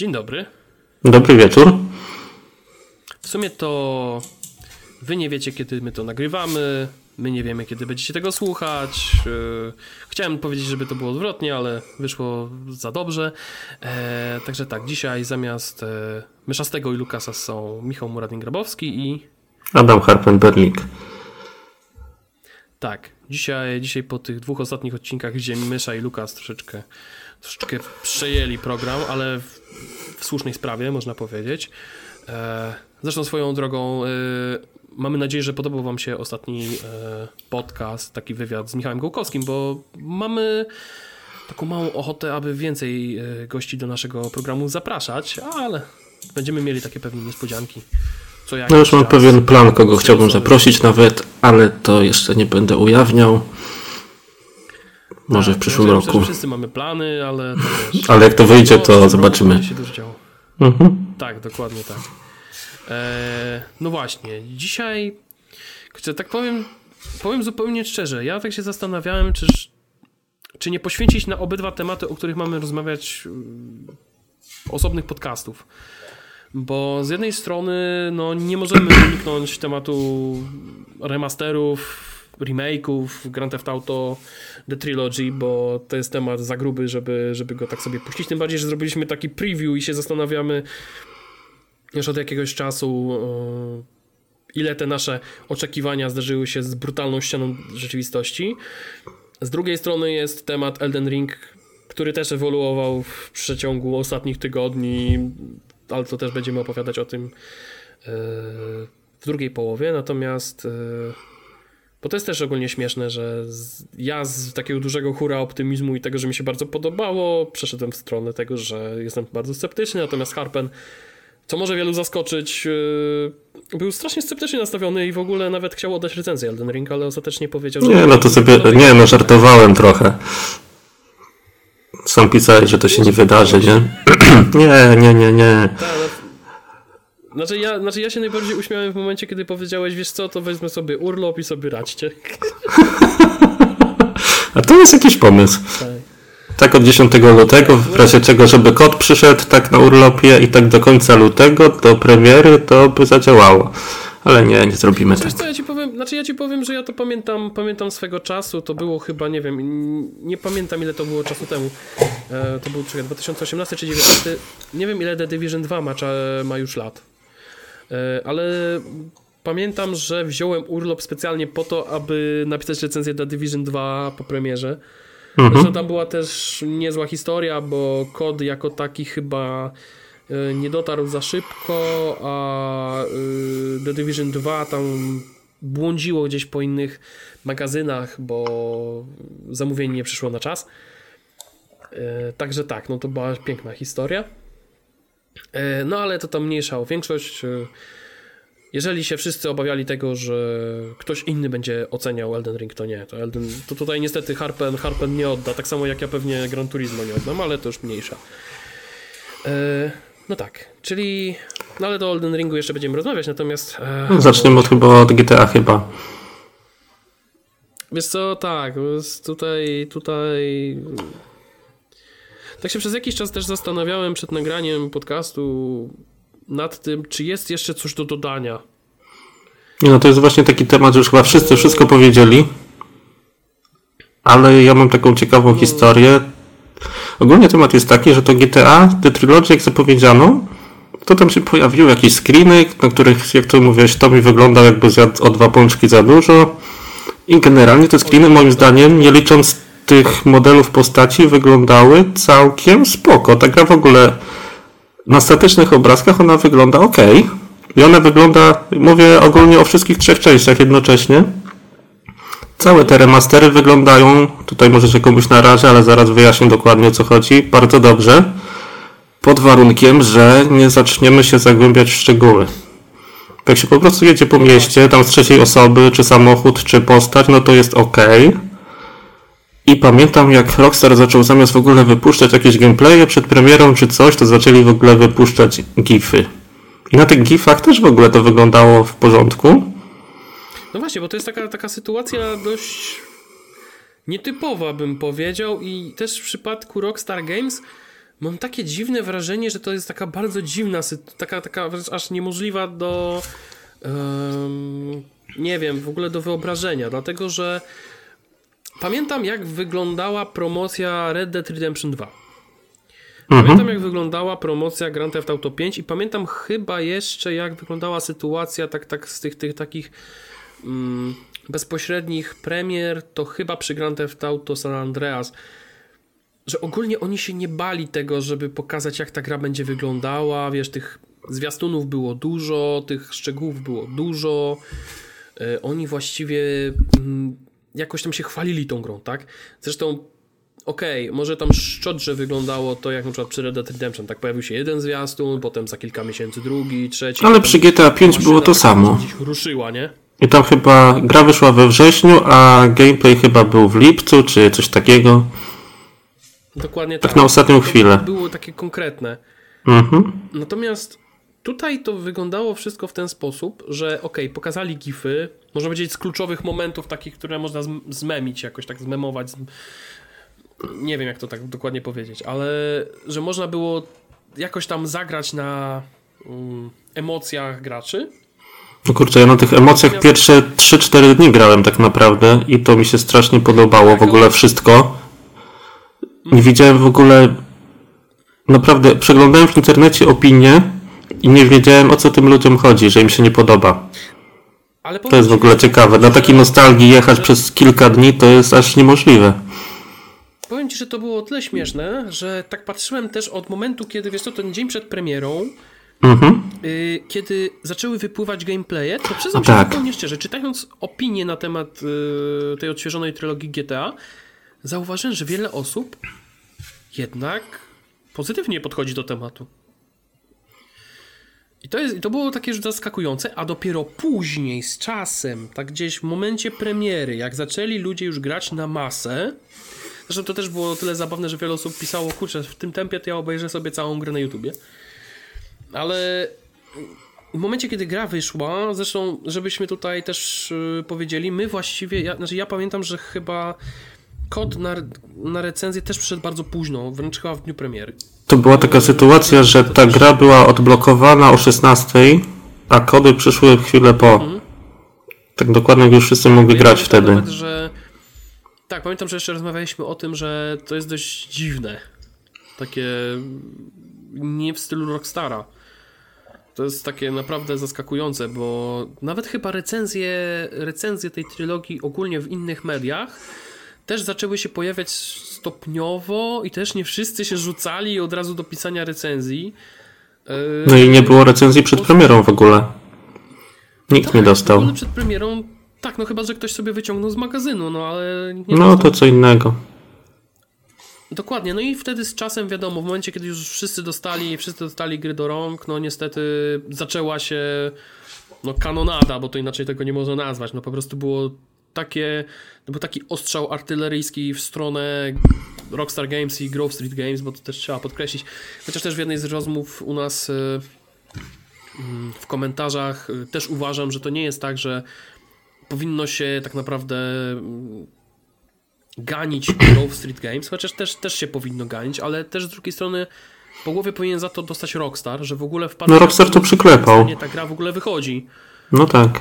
Dzień dobry. Dobry wieczór. W sumie to wy nie wiecie, kiedy my to nagrywamy. My nie wiemy, kiedy będziecie tego słuchać. Yy, chciałem powiedzieć, żeby to było odwrotnie, ale wyszło za dobrze. E, także tak, dzisiaj zamiast e, Myszastego i Lukasa są Michał Muradin-Grabowski i... Adam Harpen-Berlik. Tak, dzisiaj, dzisiaj po tych dwóch ostatnich odcinkach, gdzie Mysza i Lukas troszeczkę, troszeczkę przejęli program, ale w, w słusznej sprawie, można powiedzieć. E, zresztą swoją drogą... E, mamy nadzieję, że podobał Wam się ostatni e, podcast, taki wywiad z Michałem Gołkowskim, bo mamy taką małą ochotę, aby więcej e, gości do naszego programu zapraszać, ale będziemy mieli takie pewnie niespodzianki. Co no już mam pewien plan, kogo chciałbym zaprosić nawet, ale to jeszcze nie będę ujawniał. Może tak, w przyszłym ja roku. Wszyscy mamy plany, ale. ale jak to wyjdzie, to zobaczymy. Mhm. Tak, dokładnie tak. E, no właśnie, dzisiaj, tak powiem, powiem zupełnie szczerze, ja tak się zastanawiałem, czy, czy nie poświęcić na obydwa tematy, o których mamy rozmawiać mm, osobnych podcastów. Bo z jednej strony no, nie możemy uniknąć tematu remasterów, remake'ów Grand Theft Auto The Trilogy, bo to jest temat za gruby, żeby, żeby go tak sobie puścić. Tym bardziej, że zrobiliśmy taki preview i się zastanawiamy, już od jakiegoś czasu e, ile te nasze oczekiwania zderzyły się z brutalną ścianą rzeczywistości. Z drugiej strony jest temat Elden Ring, który też ewoluował w przeciągu ostatnich tygodni, ale to też będziemy opowiadać o tym e, w drugiej połowie. Natomiast e, bo to jest też ogólnie śmieszne, że ja z takiego dużego hura optymizmu i tego, że mi się bardzo podobało, przeszedłem w stronę tego, że jestem bardzo sceptyczny, natomiast Harpen co może wielu zaskoczyć, yy, był strasznie sceptycznie nastawiony i w ogóle nawet chciał oddać recenzję Elden Ring, ale ostatecznie powiedział, że... Nie, no to sobie, nie, no żartowałem trochę. Sam pisałeś, że to się nie wydarzy, nie? nie, nie, nie, nie. Znaczy ja, znaczy ja się najbardziej uśmiałem w momencie, kiedy powiedziałeś, wiesz co, to wezmę sobie urlop i sobie radźcie. A to jest jakiś pomysł. Tak. Tak od 10 lutego, w razie czego, żeby kot przyszedł tak na urlopie i tak do końca lutego, do premiery, to by zadziałało. Ale nie, nie zrobimy tak. Co, ja ci powiem, znaczy ja ci powiem, że ja to pamiętam, pamiętam swego czasu, to było chyba, nie wiem, nie pamiętam ile to było czasu temu. E, to był czekaj, 2018 czy 2019, nie wiem ile The Division 2 ma, ma już lat. E, ale pamiętam, że wziąłem urlop specjalnie po to, aby napisać recenzję The Division 2 po premierze. Mhm. Zresztą tam była też niezła historia, bo kod jako taki chyba e, nie dotarł za szybko, a e, The Division 2 tam błądziło gdzieś po innych magazynach, bo zamówienie nie przyszło na czas. Także tak, no to była piękna historia. No ale to tam mniejsza o większość. Jeżeli się wszyscy obawiali tego, że ktoś inny będzie oceniał Elden Ring, to nie. To, Elden, to tutaj niestety Harpen, Harpen nie odda, tak samo jak ja pewnie Gran Turismo nie oddam, ale to już mniejsza. E, no tak, czyli... No ale do Elden Ringu jeszcze będziemy rozmawiać, natomiast... E, Zaczniemy od, chyba od GTA chyba. Wiesz co, tak, tutaj, tutaj... Tak się przez jakiś czas też zastanawiałem przed nagraniem podcastu, nad tym, czy jest jeszcze coś do dodania. No to jest właśnie taki temat, że już chyba wszyscy wszystko powiedzieli. Ale ja mam taką ciekawą historię. Ogólnie temat jest taki, że to GTA, The Trilogy, jak zapowiedziano, to tam się pojawiły jakieś screeny, na których, jak to mówiłeś, to mi wyglądał jakby zjadł o dwa pączki za dużo. I generalnie te screeny, moim zdaniem, nie licząc tych modelów postaci, wyglądały całkiem spoko. Ta gra w ogóle na statycznych obrazkach ona wygląda ok. I ona wygląda, mówię ogólnie o wszystkich trzech częściach jednocześnie. Całe te remastery wyglądają, tutaj może się komuś narażę, ale zaraz wyjaśnię dokładnie o co chodzi, bardzo dobrze. Pod warunkiem, że nie zaczniemy się zagłębiać w szczegóły. Jak się po prostu jedzie po mieście, tam z trzeciej osoby, czy samochód, czy postać, no to jest ok. I pamiętam jak Rockstar zaczął zamiast w ogóle wypuszczać jakieś gameplaye przed premierą czy coś, to zaczęli w ogóle wypuszczać gify. I na tych gifach też w ogóle to wyglądało w porządku. No właśnie, bo to jest taka, taka sytuacja dość nietypowa bym powiedział i też w przypadku Rockstar Games mam takie dziwne wrażenie, że to jest taka bardzo dziwna, taka, taka aż niemożliwa do um, nie wiem, w ogóle do wyobrażenia, dlatego że pamiętam jak wyglądała promocja Red Dead Redemption 2. Pamiętam mhm. jak wyglądała promocja Grand Theft Auto 5 i pamiętam chyba jeszcze jak wyglądała sytuacja tak, tak z tych, tych takich mm, bezpośrednich premier, to chyba przy Grand Theft Auto San Andreas, że ogólnie oni się nie bali tego, żeby pokazać jak ta gra będzie wyglądała, wiesz, tych zwiastunów było dużo, tych szczegółów było dużo, e, oni właściwie mm, jakoś tam się chwalili tą grą, tak? Zresztą okej, okay, może tam szczodrze wyglądało to jak na przykład przy Red Dead Redemption, tak pojawił się jeden zwiastun, potem za kilka miesięcy drugi, trzeci. Ale przy GTA 5 było to samo. Gdzieś ruszyła, nie? I tam chyba gra wyszła we wrześniu, a gameplay chyba był w lipcu, czy coś takiego. Dokładnie tak. Tak na ostatnią chwilę. Było takie konkretne. Mhm. Natomiast tutaj to wyglądało wszystko w ten sposób, że ok, pokazali gify, można powiedzieć z kluczowych momentów takich, które można zmemić, jakoś tak zmemować. Nie wiem jak to tak dokładnie powiedzieć, ale że można było jakoś tam zagrać na um, emocjach graczy no kurczę, ja na tych emocjach pierwsze 3-4 dni grałem tak naprawdę i to mi się strasznie podobało w ogóle wszystko. Nie widziałem w ogóle. Naprawdę, przeglądałem w internecie opinie i nie wiedziałem o co tym ludziom chodzi, że im się nie podoba. to jest w ogóle ciekawe. Na takiej nostalgii jechać przez kilka dni to jest aż niemożliwe. Powiem ci, że to było tyle śmieszne, że tak patrzyłem też od momentu, kiedy wiesz co, ten dzień przed premierą, Mhm. Y, kiedy zaczęły wypływać gameplaye, to przyznam się tak. zupełnie szczerze, czytając opinie na temat y, tej odświeżonej trylogii GTA, zauważyłem, że wiele osób jednak pozytywnie podchodzi do tematu. I to, jest, to było takie zaskakujące, a dopiero później, z czasem, tak gdzieś w momencie premiery, jak zaczęli ludzie już grać na masę, zresztą to też było tyle zabawne, że wiele osób pisało, kurczę, w tym tempie to ja obejrzę sobie całą grę na YouTubie ale w momencie, kiedy gra wyszła, zresztą, żebyśmy tutaj też yy, powiedzieli, my właściwie, ja, znaczy ja pamiętam, że chyba kod na, na recenzję też przyszedł bardzo późno, wręcz chyba w dniu premiery. To była taka sytuacja, że ta gra była odblokowana o 16, a kody przyszły chwilę po. Mhm. Tak dokładnie już wszyscy mogli grać wtedy. Nawet, że... Tak, pamiętam, że jeszcze rozmawialiśmy o tym, że to jest dość dziwne. Takie nie w stylu Rockstara to jest takie naprawdę zaskakujące, bo nawet chyba recenzje, recenzje tej trylogii ogólnie w innych mediach też zaczęły się pojawiać stopniowo i też nie wszyscy się rzucali od razu do pisania recenzji. No i nie było recenzji przed premierą w ogóle. Nikt tak, nie dostał. Przed premierą, tak, no chyba, że ktoś sobie wyciągnął z magazynu, no ale... No dostał. to co innego. Dokładnie, no i wtedy z czasem wiadomo, w momencie kiedy już wszyscy dostali, wszyscy dostali gry do rąk, no niestety zaczęła się no kanonada, bo to inaczej tego nie można nazwać, no po prostu było takie, no był taki ostrzał artyleryjski w stronę Rockstar Games i Grove Street Games, bo to też trzeba podkreślić, chociaż też w jednej z rozmów u nas y, mm, w komentarzach y, też uważam, że to nie jest tak, że powinno się tak naprawdę mm, ganić Grove Street Games, chociaż też, też się powinno ganić, ale też z drugiej strony po głowie powinien za to dostać Rockstar, że w ogóle wpadł... No Rockstar to przyklepał. Nie, ta gra w ogóle wychodzi. No tak.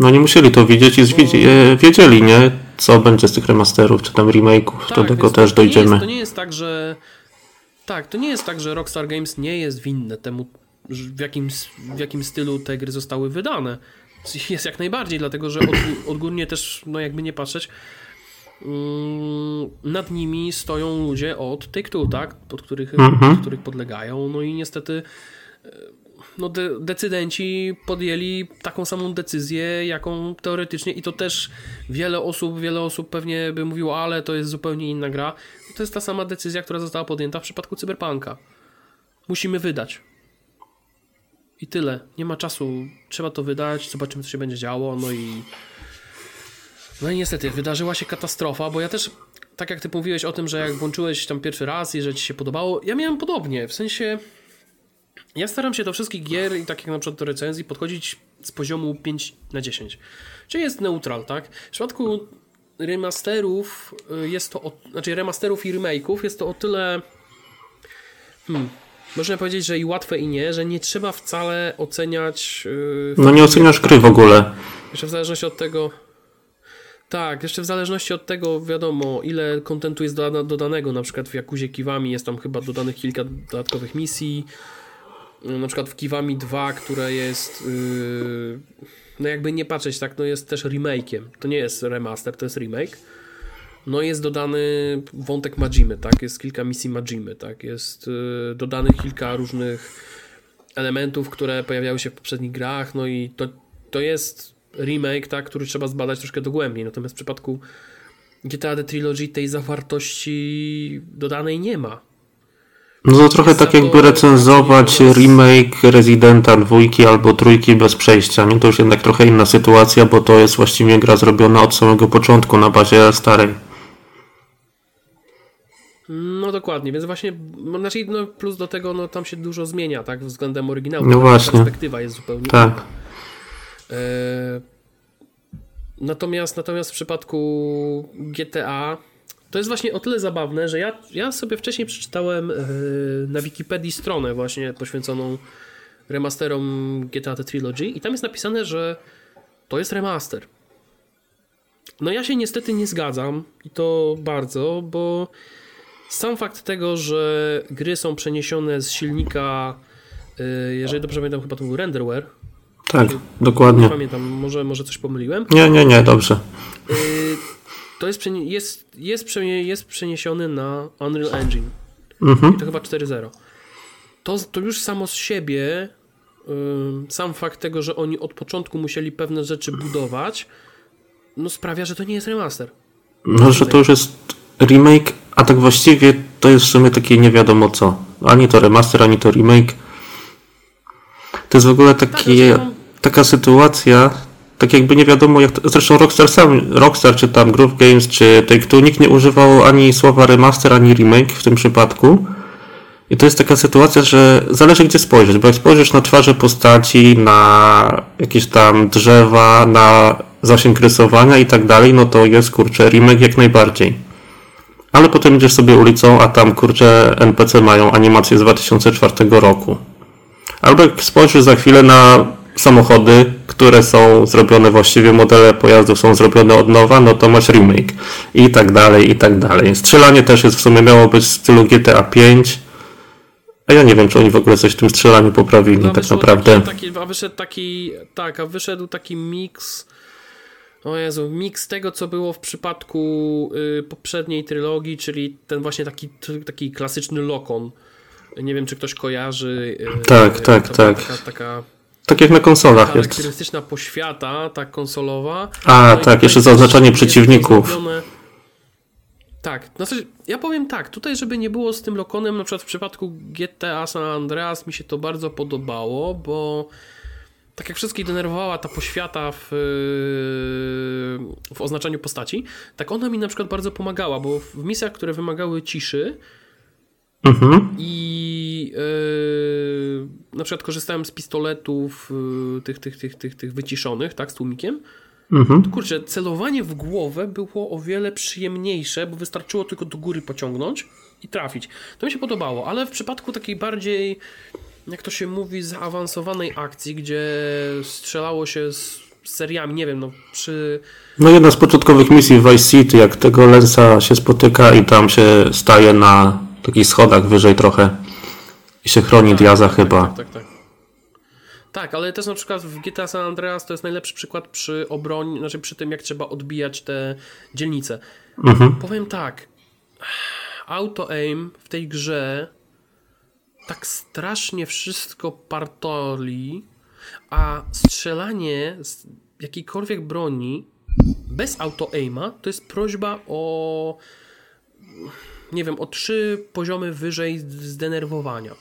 No nie musieli to widzieć i Bo... E, wiedzieli, nie? Co będzie z tych remasterów, czy tam remake'ów, tak, do tego też dojdziemy. Nie jest, to nie jest tak, że... Tak, to nie jest tak, że Rockstar Games nie jest winne temu, w jakim, w jakim stylu te gry zostały wydane. Jest jak najbardziej, dlatego że odgórnie też, no jakby nie patrzeć, Mm, nad nimi stoją ludzie od Take-Two, tak? Pod których, mhm. pod których podlegają. No i niestety e, no de decydenci podjęli taką samą decyzję, jaką teoretycznie i to też wiele osób, wiele osób pewnie by mówiło, ale to jest zupełnie inna gra. To jest ta sama decyzja, która została podjęta w przypadku Cyberpunka. Musimy wydać. I tyle. Nie ma czasu. Trzeba to wydać, zobaczymy, co się będzie działo. No i no i niestety, wydarzyła się katastrofa, bo ja też, tak jak ty mówiłeś o tym, że jak włączyłeś tam pierwszy raz i że ci się podobało, ja miałem podobnie, w sensie ja staram się do wszystkich gier i tak jak na przykład do recenzji podchodzić z poziomu 5 na 10. Czyli jest neutral, tak? W przypadku remasterów y, jest to, o, znaczy remasterów i remake'ów jest to o tyle Hmm. Można powiedzieć, że i łatwe i nie, że nie trzeba wcale oceniać. Yy, No nie oceniasz gry w ogóle. Jeszcze w zależności od tego. Tak, jeszcze w zależności od tego, wiadomo, ile kontentu jest doda dodanego. Na przykład w Jakuzie Kiwami jest tam chyba dodanych kilka dodatkowych misji. Yy, Na przykład w Kiwami 2, które jest. Yy, no jakby nie patrzeć, tak, no jest też remake'iem. To nie jest remaster, to jest remake. No jest dodany wątek Majimy, tak? Jest kilka misji Majimy, tak? Jest yy, dodanych kilka różnych elementów, które pojawiały się w poprzednich grach, no i to, to jest remake, tak, który trzeba zbadać troszkę dogłębniej. Natomiast w przypadku GTA The Trilogy tej zawartości dodanej nie ma. No to trochę tak jakby recenzować remake Residenta dwójki albo trójki bez przejścia. Nie? To już jednak trochę inna sytuacja, bo to jest właściwie gra zrobiona od samego początku na bazie starej. No dokładnie, więc właśnie, no, znaczy, no plus do tego, no tam się dużo zmienia, tak, względem oryginału. No właśnie. Perspektywa jest zupełnie Tak. inna. E, Natomiast, natomiast w przypadku GTA to jest właśnie o tyle zabawne, że ja, ja sobie wcześniej przeczytałem e, na Wikipedii stronę właśnie poświęconą remasterom GTA The Trilogy i tam jest napisane, że to jest remaster. No ja się niestety nie zgadzam i to bardzo, bo sam fakt tego, że gry są przeniesione z silnika, e, jeżeli dobrze pamiętam, chyba to był renderware, Tak, nie dokładnie. pamiętam, może, może coś pomyliłem. Nie, nie, nie, dobrze. To jest, przenie- jest, jest, przenie- jest przeniesiony na Unreal Engine. Mhm. I to chyba 4.0. To, to już samo z siebie, yy, sam fakt tego, że oni od początku musieli pewne rzeczy budować, no sprawia, że to nie jest remaster. No, że to już jest remake, a tak właściwie to jest w sumie takie nie wiadomo co. Ani to remaster, ani to remake. To jest w ogóle taki, zresztą- taka sytuacja, tak jakby nie wiadomo jak to, zresztą Rockstar sam, Rockstar czy tam Groove Games czy Take-Two nikt nie używał ani słowa remaster, ani remake w tym przypadku. I to jest taka sytuacja, że zależy gdzie spojrzeć, bo jak spojrzysz na twarze postaci, na jakieś tam drzewa, na zasięg rysowania i tak dalej, no to jest kurczę remake jak najbardziej. Ale potem idziesz sobie ulicą, a tam kurczę NPC mają animację z 2004 roku. Albo jak spojrzysz za chwilę na samochody, które są zrobione właściwie, modele pojazdów są zrobione od nowa, no to masz remake. I tak dalej, i tak dalej. Strzelanie też jest w sumie miało być w stylu GTA 5. A ja nie wiem, czy oni w ogóle coś w tym strzelaniu poprawili No, tak naprawdę. Taki, a wyszedł taki, tak, a wyszedł taki miks, o Jezu, miks tego, co było w przypadku y, poprzedniej trylogii, czyli ten właśnie taki, taki klasyczny lokon. Nie wiem, czy ktoś kojarzy. y, Tak, y, tak, tak. Taka, taka Tak jak na konsolach jest. charakterystyczna poświata, tak konsolowa. A, No tak, jeszcze zaznaczanie przeciwników. Tak, no coś, ja powiem tak, tutaj żeby nie było z tym lokonem, na przykład w przypadku GTA San Andreas mi się to bardzo podobało, bo tak jak wszystkich denerwowała ta poświata w, yy, w oznaczaniu postaci, tak ona mi na przykład bardzo pomagała, bo w misjach, które wymagały ciszy, Mhm. i yy, na przykład korzystałem z pistoletów yy, tych, tych, tych, tych, tych wyciszonych, tak, z tłumikiem. Mhm. To kurczę, celowanie w głowę było o wiele przyjemniejsze, bo wystarczyło tylko do góry pociągnąć i trafić. To mi się podobało, ale w przypadku takiej bardziej, jak to się mówi, zaawansowanej akcji, gdzie strzelało się z seriami, nie wiem, no przy No jedna z początkowych misji w Vice City, jak tego Lensa się spotyka i tam się staje na takich schodach wyżej trochę i się chroni Diaza tak, chyba. Tak, tak, tak. Tak, ale też na przykład w GTA San Andreas to jest najlepszy przykład przy obronie, znaczy przy tym, jak trzeba odbijać te dzielnice. Mhm. Powiem tak, auto-aim w tej grze tak strasznie wszystko partoli, a strzelanie z jakiejkolwiek broni bez auto-aima to jest prośba o nie wiem, o trzy poziomy wyżej zdenerwowania.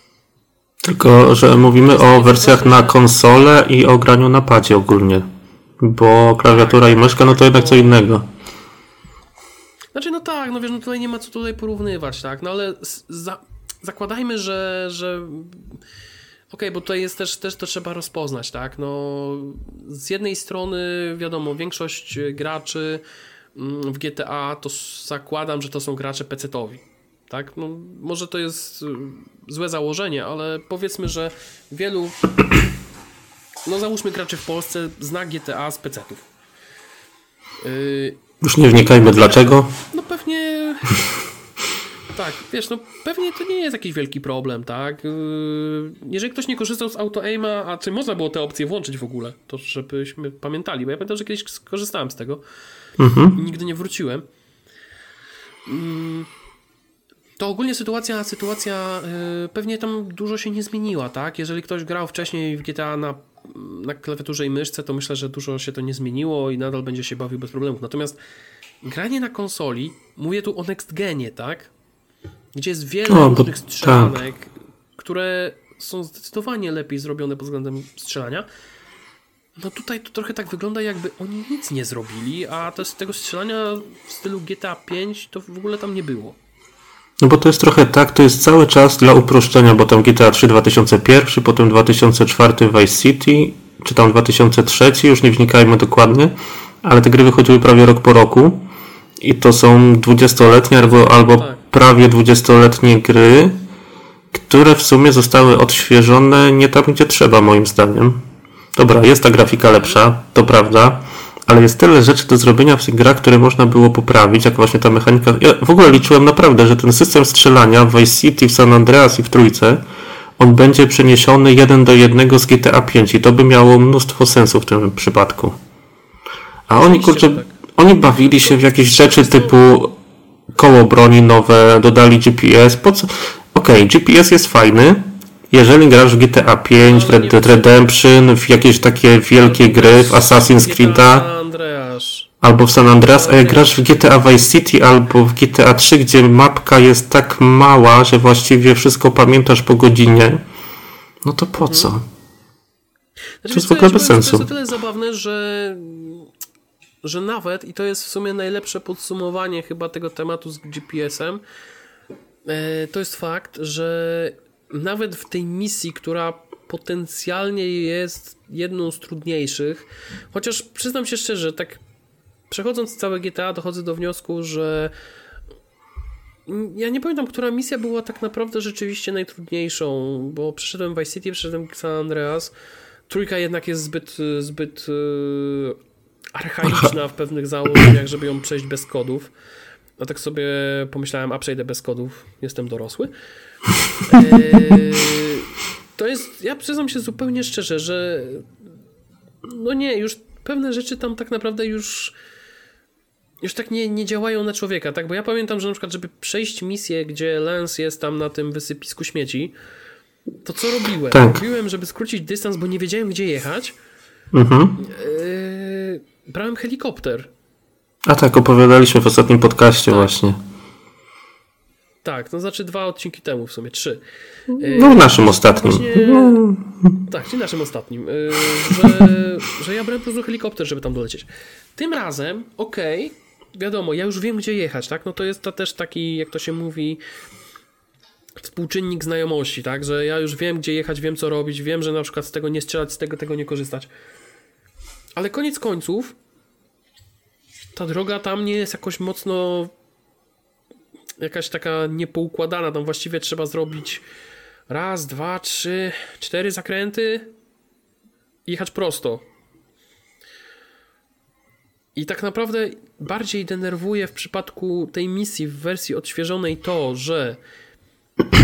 Tylko, że mówimy o wersjach na konsolę i o graniu na padzie ogólnie. Bo klawiatura i myszka, no to jednak co innego. Znaczy, no tak, no wiesz, no tutaj nie ma co tutaj porównywać, tak, no ale za, zakładajmy, że, że okej, bo tutaj jest też, też to trzeba rozpoznać, tak, no z jednej strony, wiadomo, większość graczy mm, w GTA to zakładam, że to są gracze PC-towi, tak? No, może to jest y, złe założenie, ale powiedzmy, że wielu, no załóżmy graczy w Polsce zna GTA z PC-ów. Yy, Już nie wnikajmy dlaczego. No pewnie... tak, wiesz, no pewnie to nie jest jakiś wielki problem, tak? Yy, jeżeli ktoś nie korzystał z auto-aima, a czy można było te opcje włączyć w ogóle, to żebyśmy pamiętali, bo ja pamiętam, że kiedyś skorzystałem z tego mhm. i nigdy nie wróciłem. Yy, to ogólnie sytuacja, sytuacja yy, pewnie tam dużo się nie zmieniła, tak? Jeżeli ktoś grał wcześniej w GTA na, na klawiaturze i myszce, to myślę, że dużo się to nie zmieniło i nadal będzie się bawił bez problemów. Natomiast granie na konsoli, mówię tu o Next Genie, tak? Gdzie jest wiele o, różnych strzelanek, tak. które są zdecydowanie lepiej zrobione pod względem strzelania. No tutaj to trochę tak wygląda, jakby oni nic nie zrobili, a to z tego strzelania w stylu GTA 5 to w ogóle tam nie było. No bo to jest trochę tak, to jest cały czas dla uproszczenia, bo tam GTA 3 2001, potem 2004 Vice City, czy tam 2003, już nie wnikajmy dokładnie, ale te gry wychodziły prawie rok po roku i to są 20-letnie albo, albo tak. prawie 20-letnie gry, które w sumie zostały odświeżone nie tam, gdzie trzeba, moim zdaniem. Dobra, jest ta grafika lepsza, to prawda, ale jest tyle rzeczy do zrobienia w tych grach, które można było poprawić, jak właśnie ta mechanika. Ja w ogóle liczyłem naprawdę, że ten system strzelania w Vice City, w San Andreas i w Trójce, on będzie przeniesiony jeden do jednego z GTA 5 i to by miało mnóstwo sensu w tym przypadku. A oni, kurczę, tak. oni bawili się w jakieś rzeczy typu koło broni nowe, dodali GPS, po co? Okej, okay, GPS jest fajny, jeżeli grasz w GTA 5, w Red Dead Redemption, w jakieś takie wielkie gry, w Assassin's Creed'a, albo w San Andreas, a jak grasz w GTA Vice City albo w GTA 3, gdzie mapka jest tak mała, że właściwie wszystko pamiętasz po godzinie, no to po co? Znaczy, to jest w ogóle bez sensu. To jest o tyle zabawne, że że nawet, i to jest w sumie najlepsze podsumowanie chyba tego tematu z GPS-em, e, to jest fakt, że nawet w tej misji, która potencjalnie jest jedną z trudniejszych, chociaż przyznam się szczerze, tak przechodząc całe GTA dochodzę do wniosku, że ja nie pamiętam, która misja była tak naprawdę rzeczywiście najtrudniejszą, bo przeszedłem Vice City, przeszedłem San Andreas. Trójka jednak jest zbyt, zbyt yy, archaiczna w pewnych założeniach, żeby ją przejść bez kodów. No tak sobie pomyślałem, a przejdę bez kodów, jestem dorosły. Eee, to jest, ja przyznam się zupełnie szczerze, że no nie, już pewne rzeczy tam tak naprawdę już już tak nie, nie działają na człowieka, tak? Bo ja pamiętam, że na przykład, żeby przejść misję, gdzie Lens jest tam na tym wysypisku śmieci, to co robiłem? Tak. Robiłem, żeby skrócić dystans, bo nie wiedziałem, gdzie jechać. Mhm. Eee, brałem helikopter. A tak, opowiadaliśmy w ostatnim podcaście tak. właśnie. Tak, to znaczy dwa odcinki temu w sumie, trzy. No w naszym ostatnim. Właśnie, no. Tak, czyli naszym ostatnim. Że, że ja brałem po prostu helikopter, żeby tam dolecieć. Tym razem, okej, okay, wiadomo, ja już wiem, gdzie jechać, tak? No to jest to też taki, jak to się mówi, współczynnik znajomości, tak? Że ja już wiem, gdzie jechać, wiem, co robić, wiem, że na przykład z tego nie strzelać, z tego, tego nie korzystać. Ale koniec końców, ta droga tam nie jest jakoś mocno jakaś taka niepoukładana. Tam właściwie trzeba zrobić raz, dwa, trzy, cztery zakręty i jechać prosto. I tak naprawdę bardziej denerwuje w przypadku tej misji w wersji odświeżonej to, że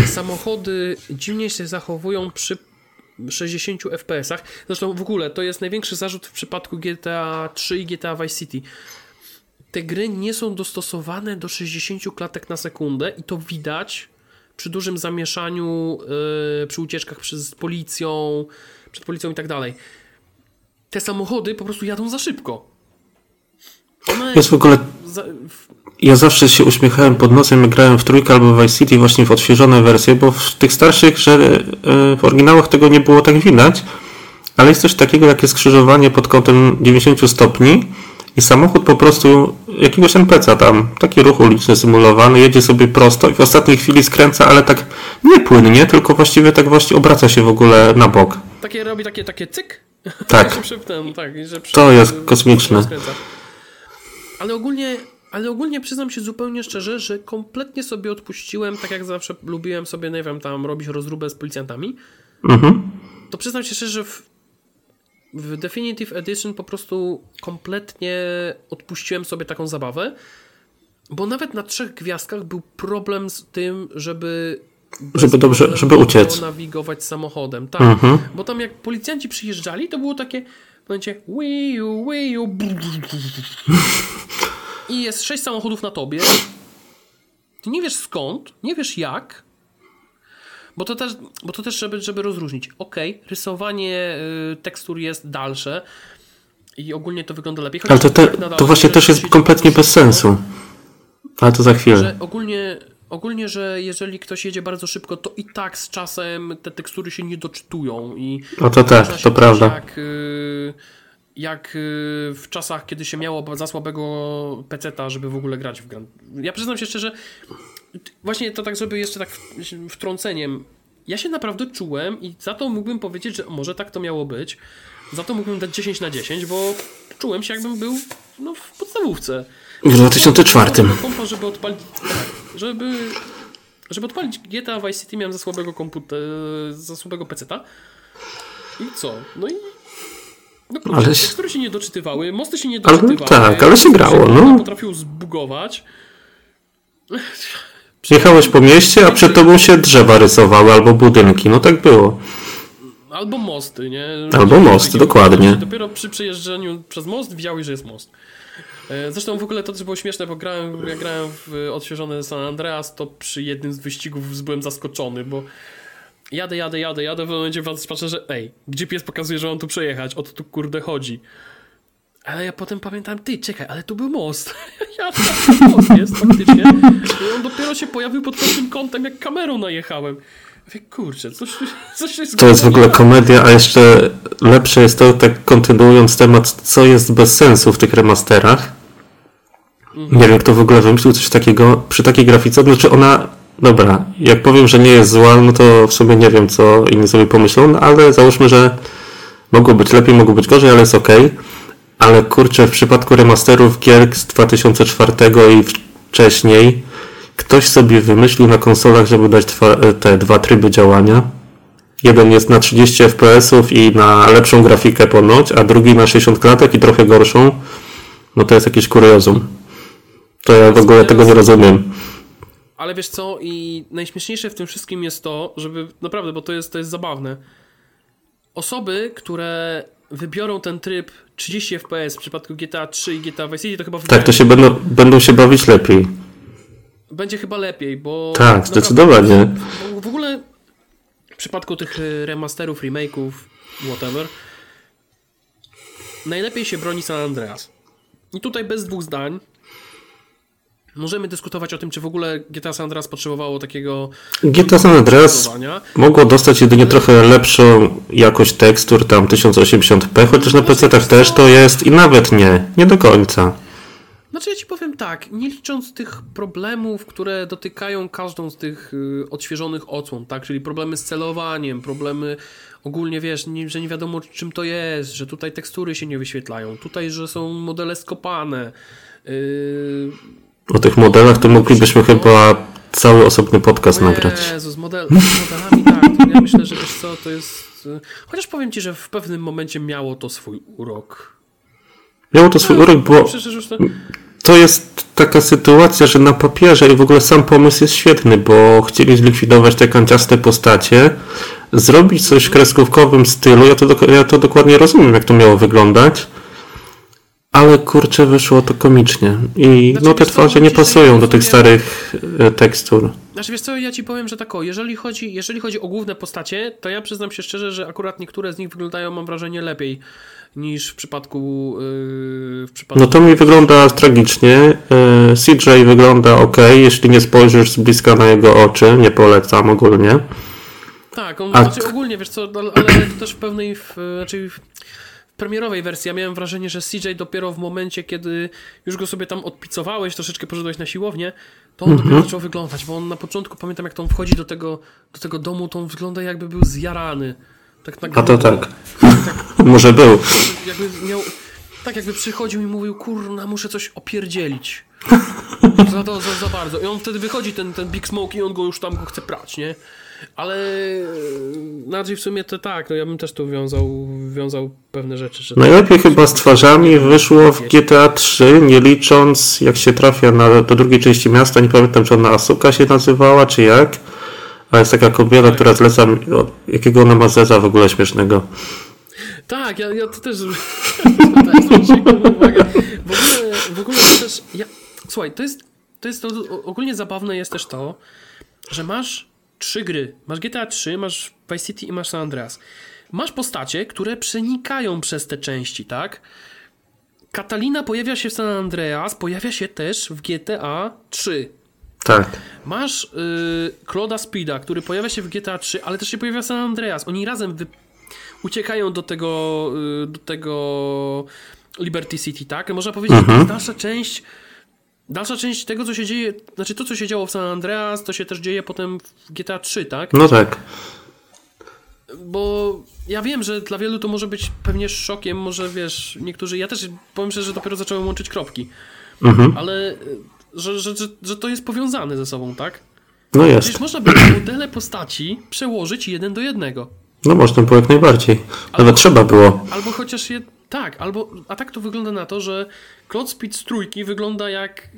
samochody dziwnie się zachowują przy 60 FPS-ach. Zresztą w ogóle to jest największy zarzut w przypadku GTA 3 i GTA Vice City te gry nie są dostosowane do 60 klatek na sekundę i to widać przy dużym zamieszaniu, yy, przy ucieczkach przez policją, przed policją i tak dalej. Te samochody po prostu jadą za szybko. One jest w ogóle. Za... Ja zawsze się uśmiechałem pod nosem, jak grałem w trójkę albo w Vice City, właśnie w odświeżone wersje, bo w tych starszych, że yy, w oryginałach tego nie było tak widać, ale jest coś takiego jak skrzyżowanie pod kątem 90 stopni i samochód po prostu jakiegoś NPC'a tam, taki ruch uliczny symulowany, jedzie sobie prosto i w ostatniej chwili skręca, ale tak nie płynnie, tylko właściwie tak właśnie obraca się w ogóle na bok. Takie robi takie, takie cyk? Tak. tak, że przy, to jest kosmiczne. Ale ogólnie Ale ogólnie przyznam się zupełnie szczerze, że kompletnie sobie odpuściłem, tak jak zawsze lubiłem sobie, nie wiem, tam robić rozróbę z policjantami. Mhm. To przyznam się szczerze, że w, w Definitive Edition po prostu kompletnie odpuściłem sobie taką zabawę, bo nawet na trzech gwiazdkach był problem z tym, żeby Żeby dobrze- żeby uciec. nawigować samochodem. Tak, Mhm. bo tam jak policjanci przyjeżdżali, to było takie w momencie wiu, wiu, i jest sześć samochodów na tobie. Ty nie wiesz skąd, nie wiesz jak. Bo to też, bo to też żeby, żeby rozróżnić. Ok, rysowanie y, tekstur jest dalsze i ogólnie to wygląda lepiej. Ale to, te, tak nadal- to właśnie też jest kompletnie bez sensu. Ale to za chwilę. Że ogólnie, ogólnie, że jeżeli ktoś jedzie bardzo szybko, to i tak z czasem te tekstury się nie doczytują i No to tak, to prawda. Jak, y, jak y, w czasach, kiedy się miało za słabego peceta, żeby w ogóle grać w grę. Ja przyznam się szczerze, właśnie to tak, żeby jeszcze tak wtrąceniem. Ja się naprawdę czułem i za to mógłbym powiedzieć, że może tak to miało być. Za to mógłbym dać 10 na 10, bo czułem się jakbym był no, w podstawówce. W 2004. Do kompa, żeby odpalić, tak, żeby, żeby odpalić GTA Vice City miałem za słabego komputera, za słabego peceta. I co? No i no kurczę, Ale ale się- tekstury się nie doczytywały, mosty się nie Ale doczytywały. tak, ale się grało, no. Potrafił zbugować. Jechałeś po mieście, a przed tobą się drzewa rysowały albo budynki. No tak było. Albo mosty, nie? Albo mosty, dokładnie. Dopiero przy przejeżdżaniu przez most widziałeś, że jest most. E, Zresztą w ogóle to też było śmieszne, bo grałem, jak grałem w odświeżony San Andreas, to przy jednym z wyścigów byłem zaskoczony, bo jadę, jadę, jadę, jadę, w momencie patrzę, że ej, gdzie pies pokazuje, że mam tu przejechać, o to tu kurde chodzi. Ale ja potem pamiętam, ty, czekaj, ale tu był most. Ja tam most jest faktycznie. I on dopiero się pojawił pod pewnym kątem, jak kamerą najechałem. Mówię, kurczę, coś, coś jest... To jest w ogóle komedia, a jeszcze lepsze jest to, tak kontynuując temat, co jest bez sensu w tych remasterach. Nie wiem, kto w ogóle wymyślił coś takiego przy takiej grafice. Znaczy ona, dobra, jak powiem, że nie jest zła, no to w sumie nie wiem, co inni sobie pomyślą, no ale załóżmy, że mogło być lepiej, mogło być gorzej, ale jest ok. Ale kurczę, w przypadku remasterów gier z 2004 i wcześniej, ktoś sobie wymyślił na konsolach, żeby dać dwa, te dwa tryby działania. Jeden jest na 30 fps i na lepszą grafikę ponoć, a drugi na 60 klatek i trochę gorszą. No to jest jakieś kuriozum. To ja w ogóle tego nie rozumiem. Ale wiesz co, i najśmieszniejsze w tym wszystkim jest to, żeby naprawdę, bo to jest, to jest zabawne. Osoby, które wybiorą ten tryb 30 fps w przypadku GTA 3 i GTA Vice City, to chyba Tak, to się będą, będą się bawić lepiej. będzie chyba lepiej, bo... Tak, zdecydowanie. bo W ogóle w przypadku tych y, remasterów, remake'ów, whatever, najlepiej się broni San Andreas. I tutaj bez dwóch zdań możemy dyskutować o tym, czy w ogóle GTA San Andreas potrzebowało takiego GTA San Andreas mogło dostać jedynie trochę lepszą jakość tekstur, tam 1080p, chociaż na PC-tach też to jest i nawet nie, nie do końca. Znaczy ja ci powiem tak, nie licząc tych problemów, które dotykają każdą z tych y, odświeżonych odsłon, tak, czyli problemy z celowaniem, problemy ogólnie, wiesz, nie, że nie wiadomo czym to jest, że tutaj tekstury się nie wyświetlają, tutaj, że są modele skopane. Yy, O tych modelach to moglibyśmy chyba cały osobny podcast nagrać. Jezus, z, model, z modelami tak, ja myślę, że wiesz co, to jest... y, Chociaż powiem ci, że w pewnym momencie miało to swój urok. Miało to swój urok, bo to... jest taka sytuacja, że na papierze i w ogóle sam pomysł jest świetny, bo chcieli zlikwidować te kanciaste postacie, zrobić coś w kreskówkowym stylu, ja to, ja to dokładnie rozumiem, jak to miało wyglądać, ale kurczę, wyszło to komicznie i Znaczy, no te twarze nie pasują do tych starych e, tekstur. Znaczy wiesz co, ja ci powiem, że tak o, jeżeli chodzi, jeżeli chodzi o główne postacie, to ja przyznam się szczerze, że akurat niektóre z nich wyglądają, mam wrażenie, lepiej niż w przypadku yy, w przypadku... No to mi wygląda tragicznie. E, CJ wygląda ok, jeśli nie spojrzysz z bliska na jego oczy, nie polecam ogólnie. Tak, on, A- znaczy ogólnie, wiesz co, ale, ale to też w pewnej, w, znaczy w premierowej wersji ja miałem wrażenie, że CJ dopiero w momencie, kiedy już go sobie tam odpicowałeś, troszeczkę poszedłeś na siłownię, to on dopiero zaczął wyglądać, bo on na początku, pamiętam jak on wchodzi do tego, do tego domu, to on wygląda jakby był zjarany. Tak na A to grubo. tak. Może był. jakby miał, tak jakby przychodził i mówił, kurna, muszę coś opierdzielić. za, za, za bardzo. I on wtedy wychodzi, ten, ten Big Smoke i on go już tam go chce prać, nie? Ale bardziej w sumie to tak, no ja bym też tu wiązał, wiązał pewne rzeczy. Najlepiej chyba z twarzami wyszło w GTA 3, nie licząc jak się trafia na, do drugiej części miasta, nie pamiętam czy ona Asuka się nazywała, czy jak. A jest taka kobieta, która zleca, jakiego ona ma zeza w ogóle śmiesznego. Tak, ja, ja to też, zwróciłem uwagę. W ogóle, w ogóle to też, ja, słuchaj, to jest, to jest to, ogólnie zabawne jest też to, że masz trzy gry. Masz GTA 3, masz Vice City i masz San Andreas. Masz postacie, które przenikają przez te części, tak? Katalina pojawia się w San Andreas, pojawia się też w GTA 3. Tak. Masz yy, Claude'a Speeda, który pojawia się w GTA 3, ale też się pojawia w San Andreas. Oni razem wy... uciekają do tego, yy, do tego Liberty City, tak? Można powiedzieć, Mhm. że to jest dalsza część Dalsza część tego, co się dzieje, znaczy to, co się działo w San Andreas, to się też dzieje potem w GTA 3, tak? No tak. Bo ja wiem, że dla wielu to może być pewnie szokiem, może wiesz, niektórzy, ja też powiem szczerze, że dopiero zacząłem łączyć kropki, Mhm. ale y, że, że, że, że to jest powiązane ze sobą, tak? No jest. Przecież można by modele postaci przełożyć jeden do jednego. No można było jak najbardziej. Nawet trzeba było. Albo chociaż je. Tak, albo. A tak to wygląda na to, że Cloud Speed z trójki wygląda jak.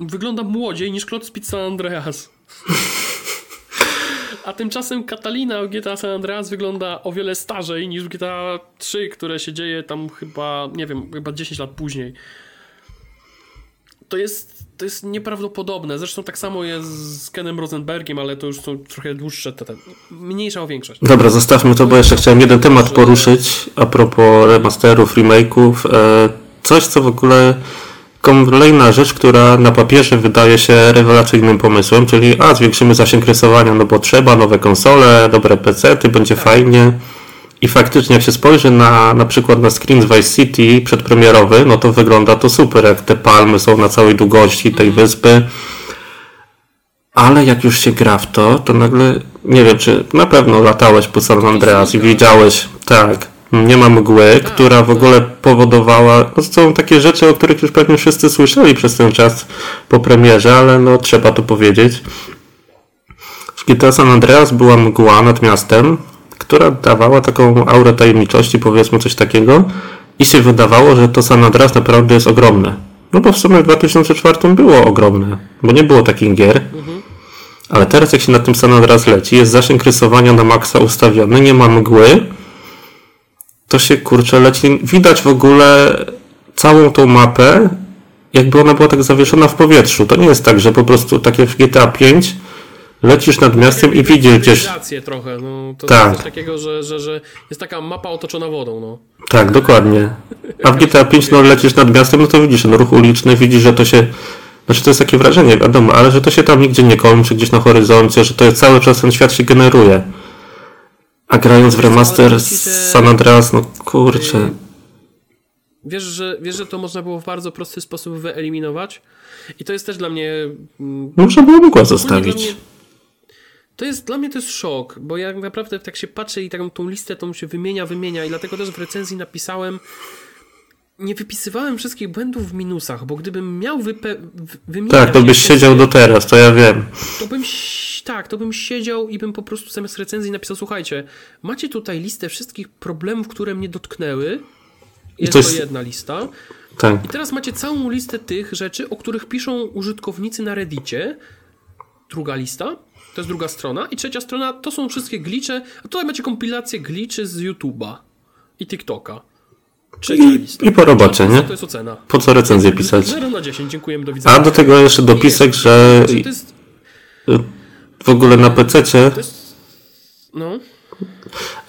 Wygląda młodziej niż Cloud Speed San Andreas. A tymczasem Catalina w GTA San Andreas wygląda o wiele starzej niż w GTA 3, które się dzieje tam chyba, nie wiem, chyba 10 lat później. To jest, to jest nieprawdopodobne. Zresztą tak samo jest z Kenem Rosenbergiem, ale to już są trochę dłuższe, te, te, mniejsza o większość. Dobra, zostawmy to, bo jeszcze chciałem jeden temat poruszyć a propos remasterów, remake'ów. E, coś, co w ogóle kolejna rzecz, która na papierze wydaje się rewelacyjnym pomysłem, czyli a, zwiększymy zasięg rysowania, no bo trzeba, nowe konsole, dobre PC-ty, będzie fajnie. I faktycznie jak się spojrzy na na przykład na screen z Vice City przedpremierowy, no to wygląda to super, jak te palmy są na całej długości tej wyspy. Ale jak już się gra w to, to nagle, nie wiem, czy na pewno latałeś po San Andreas i widziałeś, tak, nie ma mgły, która w ogóle powodowała, no to są takie rzeczy, o których już pewnie wszyscy słyszeli przez ten czas po premierze, ale no trzeba to powiedzieć. W GTA San Andreas była mgła nad miastem, która dawała taką aurę tajemniczości, powiedzmy coś takiego i się wydawało, że to San Andreas naprawdę jest ogromne. No bo w sumie w 2004 było ogromne, bo nie było takich gier. Ale teraz jak się na tym San Andreas leci, jest zasięg rysowania na maksa ustawiony, nie ma mgły, to się kurczę leci. Widać w ogóle całą tą mapę, jakby ona była tak zawieszona w powietrzu. To nie jest tak, że po prostu tak jak w GTA 5 lecisz nad miastem i widzisz trochę, no to Tak. jest coś takiego, że, że, że jest taka mapa otoczona wodą, no. Tak, dokładnie. A w GTA 5 no lecisz nad miastem, no to widzisz ten ruch uliczny, widzisz, że to się. Znaczy to jest takie wrażenie, wiadomo, ale że to się tam nigdzie nie kończy, gdzieś na horyzoncie, że to jest cały czas ten świat się generuje. A grając w remaster z San Andreas, no kurczę. Wiesz że, wiesz, że to można było w bardzo prosty sposób wyeliminować? I to jest też dla mnie... mm, Można było mgła zostawić. To jest, dla mnie to jest szok, bo jak naprawdę tak się patrzę i taką tą listę tą się wymienia, wymienia i dlatego też w recenzji napisałem nie wypisywałem wszystkich błędów w minusach, bo gdybym miał wype- wymieniać... Tak, to byś siedział do teraz, to ja wiem. to bym, tak, to bym siedział i bym po prostu zamiast recenzji napisał, słuchajcie, macie tutaj listę wszystkich problemów, które mnie dotknęły. Jest to to, jest- jedna lista. Tak. I teraz macie całą listę tych rzeczy, o których piszą użytkownicy na Reddicie. Druga lista, to jest druga strona. I trzecia strona, to są wszystkie glicze. A tutaj macie kompilację gliczy z YouTube'a i TikToka. I. I po robocie, nie? To jest ocena. Po co recenzję pisać? 0 na 10, dziękujemy, do widzenia. A do tego jeszcze dopisek, że Znaczy, jest, w ogóle na to jest, no,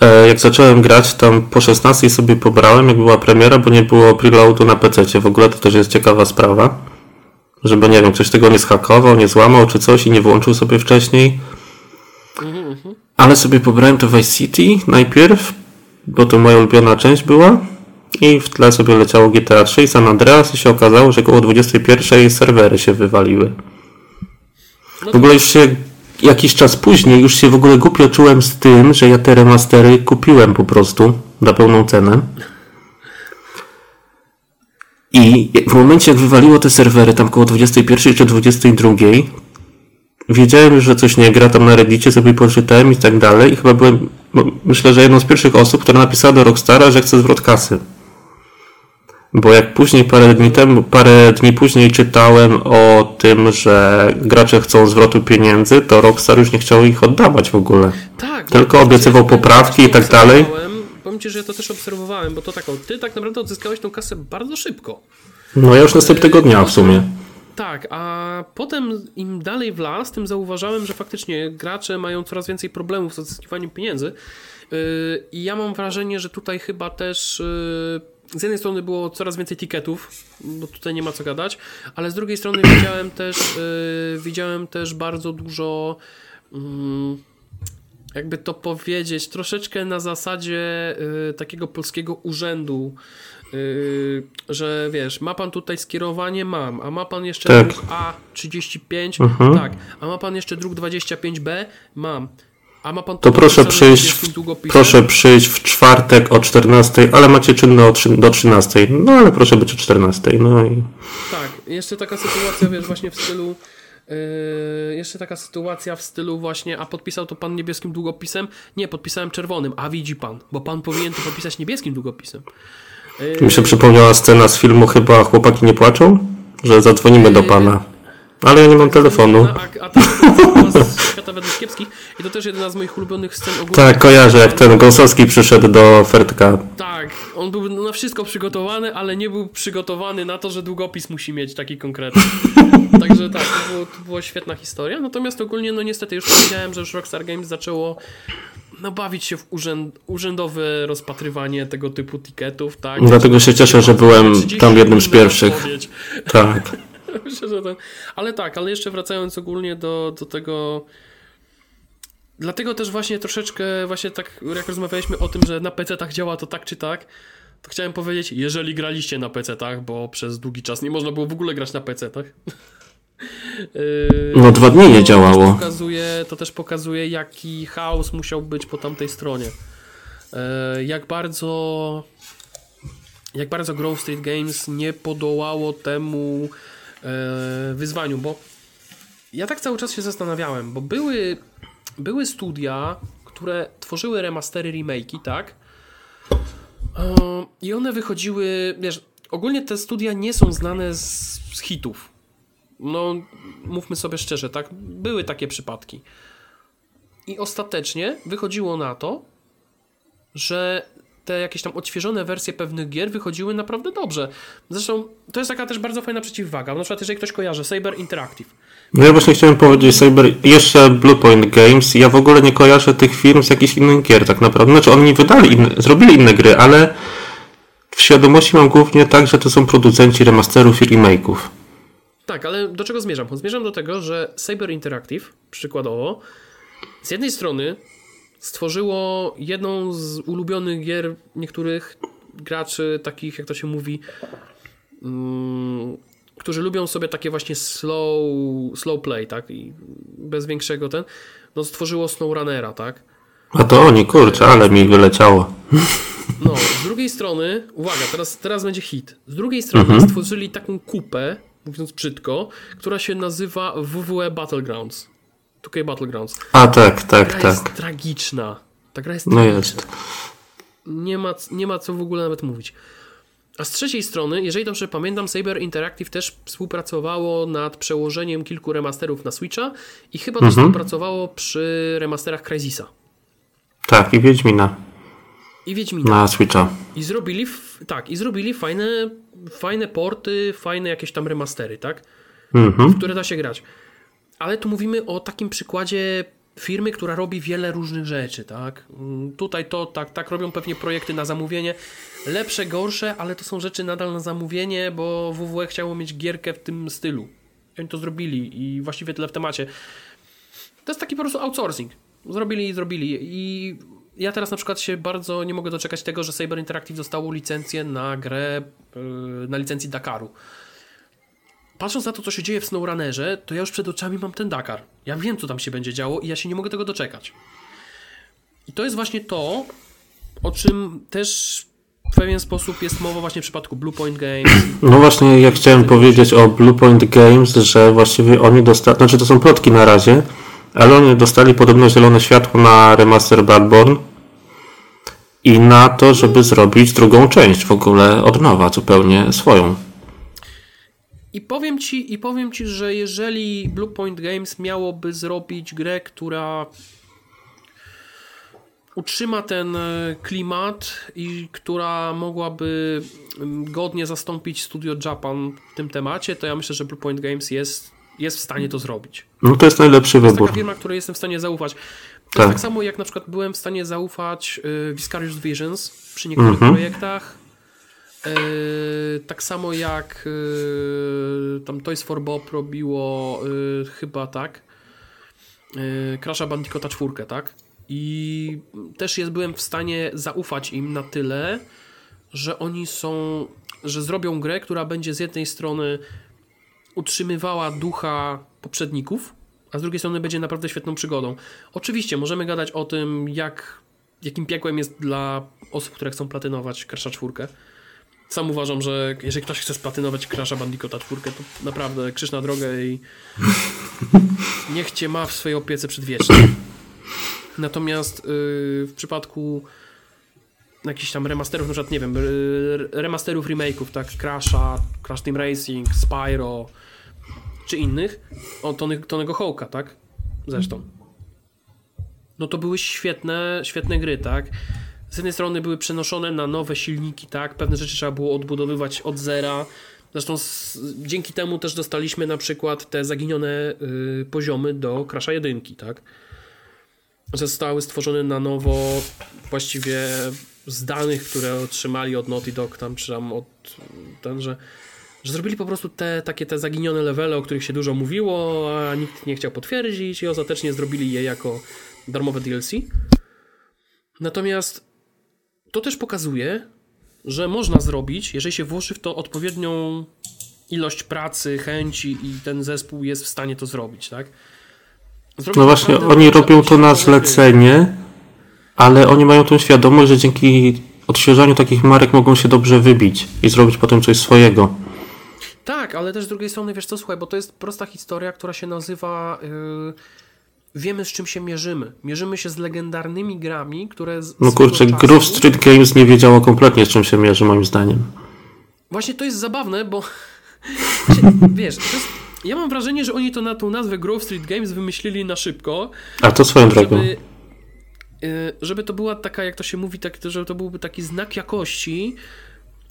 e, jak zacząłem grać, tam po 16 sobie pobrałem, jak była premiera, bo nie było preloadu na PC-cie. W ogóle to też jest ciekawa sprawa. Żeby, nie wiem, ktoś tego nie zhakował, nie złamał czy coś i nie włączył sobie wcześniej. Ale sobie pobrałem to Vice City najpierw, bo to moja ulubiona część była. I w tle sobie leciało GTA 3 i San Andreas i się okazało, że około 21 serwery się wywaliły. no W ogóle już się jakiś czas później już się w ogóle głupio czułem z tym, że ja te remastery kupiłem po prostu za pełną cenę. I w momencie, jak wywaliło te serwery, tam koło 21 czy 22, wiedziałem że coś nie gra, tam na Reddicie sobie poczytałem i tak dalej. I chyba byłem, no, myślę, że jedną z pierwszych osób, która napisała do Rockstara, że chce zwrot kasy. Bo jak później, parę dni temu, parę dni później czytałem o tym, że gracze chcą zwrotu pieniędzy, to Rockstar już nie chciał ich oddawać w ogóle. Tak. Tylko ja obiecywał poprawki i tak dalej. Powiem ci, że ja to też obserwowałem, bo to tak, o, ty tak naprawdę odzyskałeś tą kasę bardzo szybko. No ja już następnego dnia w sumie. Tak, a potem im dalej w las, tym zauważałem, że faktycznie gracze mają coraz więcej problemów z odzyskiwaniem pieniędzy. Yy, I ja mam wrażenie, że tutaj chyba też yy, z jednej strony było coraz więcej tiketów, bo tutaj nie ma co gadać, ale z drugiej strony widziałem też, yy, widziałem też bardzo dużo. mm, jakby to powiedzieć, troszeczkę na zasadzie y, takiego polskiego urzędu, y, że wiesz, ma pan tutaj skierowanie? Mam. A ma pan jeszcze Tak. druk A35? Mhm. Tak. A ma pan jeszcze druk 25B? Mam. A ma pan To proszę przyjść, proszę przyjść w czwartek o 14, ale macie czynne do 13. No ale proszę być o 14. No i Tak, jeszcze taka sytuacja, wiesz, właśnie w stylu. Yy, jeszcze taka sytuacja w stylu właśnie, a podpisał to pan niebieskim długopisem? Nie, podpisałem czerwonym, a widzi pan, bo pan powinien to podpisać niebieskim długopisem. Yy, mi się przypomniała scena z filmu chyba Chłopaki nie płaczą, że zadzwonimy do pana. Ale ja nie mam telefonu. A, a ta świata według kiepskich i to też jedna z moich ulubionych scen ogólnie. Tak, kojarzę, jak ten Gąsowski przyszedł do Fertka. Tak, on był na wszystko przygotowany, ale nie był przygotowany na to, że długopis musi mieć taki konkretny. Także tak, to, było, to była świetna historia. Natomiast ogólnie, no niestety, już powiedziałem, że już Rockstar Games zaczęło no, bawić się w urzęd, urzędowe rozpatrywanie tego typu tiketów, tak? Dlatego się cieszę, że byłem 30 tam jednym z pierwszych. Tak. Myślę, że ten... Ale tak, ale jeszcze wracając ogólnie do, do tego. Dlatego też właśnie troszeczkę, właśnie tak jak rozmawialiśmy o tym, że na PC-tach działa to tak czy tak, to chciałem powiedzieć, jeżeli graliście na PC-tach, bo przez długi czas nie można było w ogóle grać na PC-tach. Yy, No, dwa dni nie to działało. Też pokazuje, to też pokazuje, jaki chaos musiał być po tamtej stronie. Yy, Jak bardzo jak bardzo Grove Street Games nie podołało temu e, wyzwaniu, bo ja tak cały czas się zastanawiałem, bo były, były studia, które tworzyły remastery, remake'i, tak? I one wychodziły, wiesz, ogólnie te studia nie są znane z, z hitów. No, mówmy sobie szczerze, tak? Były takie przypadki. I ostatecznie wychodziło na to, że te jakieś tam odświeżone wersje pewnych gier wychodziły naprawdę dobrze. Zresztą to jest taka też bardzo fajna przeciwwaga. Na przykład jeżeli ktoś kojarzy Saber Interactive. No ja właśnie chciałem powiedzieć Cyber, jeszcze Bluepoint Games, ja w ogóle nie kojarzę tych firm z jakichś innych gier tak naprawdę. Znaczy oni wydali inne, zrobili inne gry, ale w świadomości mam głównie tak, że to są producenci remasterów i remake'ów. Tak, ale do czego zmierzam? Zmierzam do tego, że Saber Interactive, przykładowo, z jednej strony stworzyło jedną z ulubionych gier niektórych graczy, takich jak to się mówi, mm, którzy lubią sobie takie właśnie slow, slow play, tak? I bez większego ten, no stworzyło SnowRunnera, tak? A to oni, kurczę, ale mi wyleciało. No, z drugiej strony, uwaga, teraz, teraz będzie hit. Z drugiej strony stworzyli taką kupę, mówiąc brzydko, która się nazywa WWE Battlegrounds. 2K Battlegrounds. A tak, tak, Gra jest tak. tragiczna. Ta gra jest No tragiczna. jest. Nie ma, nie ma co w ogóle nawet mówić. A z trzeciej strony, jeżeli dobrze pamiętam, Saber Interactive też współpracowało nad przełożeniem kilku remasterów na Switcha i chyba też współpracowało przy remasterach Crysisa Tak, i Wiedźmina i Wiedźmina. na Switcha. I zrobili, tak, i zrobili fajne, fajne porty, fajne jakieś tam remastery, tak? Mhm. W które da się grać. Ale tu mówimy o takim przykładzie firmy, która robi wiele różnych rzeczy, tak? Mm, Tutaj to, tak, tak robią pewnie projekty na zamówienie. Lepsze, gorsze, ale to są rzeczy nadal na zamówienie, bo WWE chciało mieć gierkę w tym stylu. I oni to zrobili i właściwie tyle w temacie. To jest taki po prostu outsourcing. Zrobili i zrobili. I ja teraz na przykład się bardzo nie mogę doczekać tego, że Saber Interactive dostało licencję na grę, yy, na licencji Dakaru. Patrząc na to, co się dzieje w SnowRunnerze, to ja już przed oczami mam ten Dakar. Ja wiem, co tam się będzie działo i ja się nie mogę tego doczekać. I to jest właśnie to, o czym też w pewien sposób jest mowa właśnie w przypadku Bluepoint Games. No właśnie, ja chciałem powiedzieć o Bluepoint Games, że właściwie oni dostali, znaczy to są plotki na razie, ale oni dostali podobno zielone światło na remaster Bloodborne i na to, żeby zrobić drugą część w ogóle od nowa, zupełnie swoją. I powiem ci, i powiem ci, że jeżeli Bluepoint Games miałoby zrobić grę, która utrzyma ten e, klimat i która mogłaby mm, godnie zastąpić Studio Japan w tym temacie, to ja myślę, że Bluepoint Games jest, jest w stanie to zrobić. No to jest najlepszy To jest wybór. taka firma, której jestem w stanie zaufać. To Tak. tak samo jak na przykład byłem w stanie zaufać y, Viscarious Visions przy niektórych Mhm. projektach. Y, tak samo jak y, tam Toys for Bob robiło y, chyba tak. Y, Crasha Bandicoota 4, tak? I też jest, byłem w stanie zaufać im na tyle, że oni są, że zrobią grę, która będzie z jednej strony utrzymywała ducha poprzedników, a z drugiej strony będzie naprawdę świetną przygodą. Oczywiście możemy gadać o tym, jak, jakim piekłem jest dla osób, które chcą platynować Crash'a 4. Sam uważam, że jeżeli ktoś chce splatynować Crash'a Bandicoota 4, to naprawdę krzyż na drogę i niech cię ma w swojej opiece przedwiecznie. Natomiast yy, w przypadku jakichś tam remasterów, na przykład, nie wiem, remasterów, remake'ów, tak, Crash'a, Crash Team Racing, Spyro, czy innych, o Tony, Tonego Hawka, tak? Zresztą. No to były świetne, świetne gry, tak? Z jednej strony były przenoszone na nowe silniki, tak? Pewne rzeczy trzeba było odbudowywać od zera. Zresztą z, dzięki temu też dostaliśmy na przykład te zaginione y, poziomy do Crasha 1, tak? Zostały stworzone na nowo właściwie z danych, które otrzymali od Naughty Dog tam, czy tam od ten, że że zrobili po prostu te takie te zaginione levele, o których się dużo mówiło, a nikt nie chciał potwierdzić i ostatecznie zrobili je jako darmowe DLC. Natomiast to też pokazuje, że można zrobić, jeżeli się włoży w to odpowiednią ilość pracy, chęci i ten zespół jest w stanie to zrobić, tak? Zrobić No właśnie, oni robią to na zlecenie, ale oni mają tą świadomość, że dzięki odświeżaniu takich marek mogą się dobrze wybić i zrobić potem coś swojego. Tak, ale też z drugiej strony, wiesz co, słuchaj, bo to jest prosta historia, która się nazywa yy, wiemy z czym się mierzymy. Mierzymy się z legendarnymi grami, które z No kurczę, czasu- Groove Street Games nie wiedziało kompletnie z czym się mierzy moim zdaniem. Właśnie to jest zabawne, bo wiesz, to jest, ja mam wrażenie, że oni to na tą nazwę Grove Street Games wymyślili na szybko, A to swoją drogą. żeby, y, żeby to była taka, jak to się mówi, tak, żeby to byłby taki znak jakości,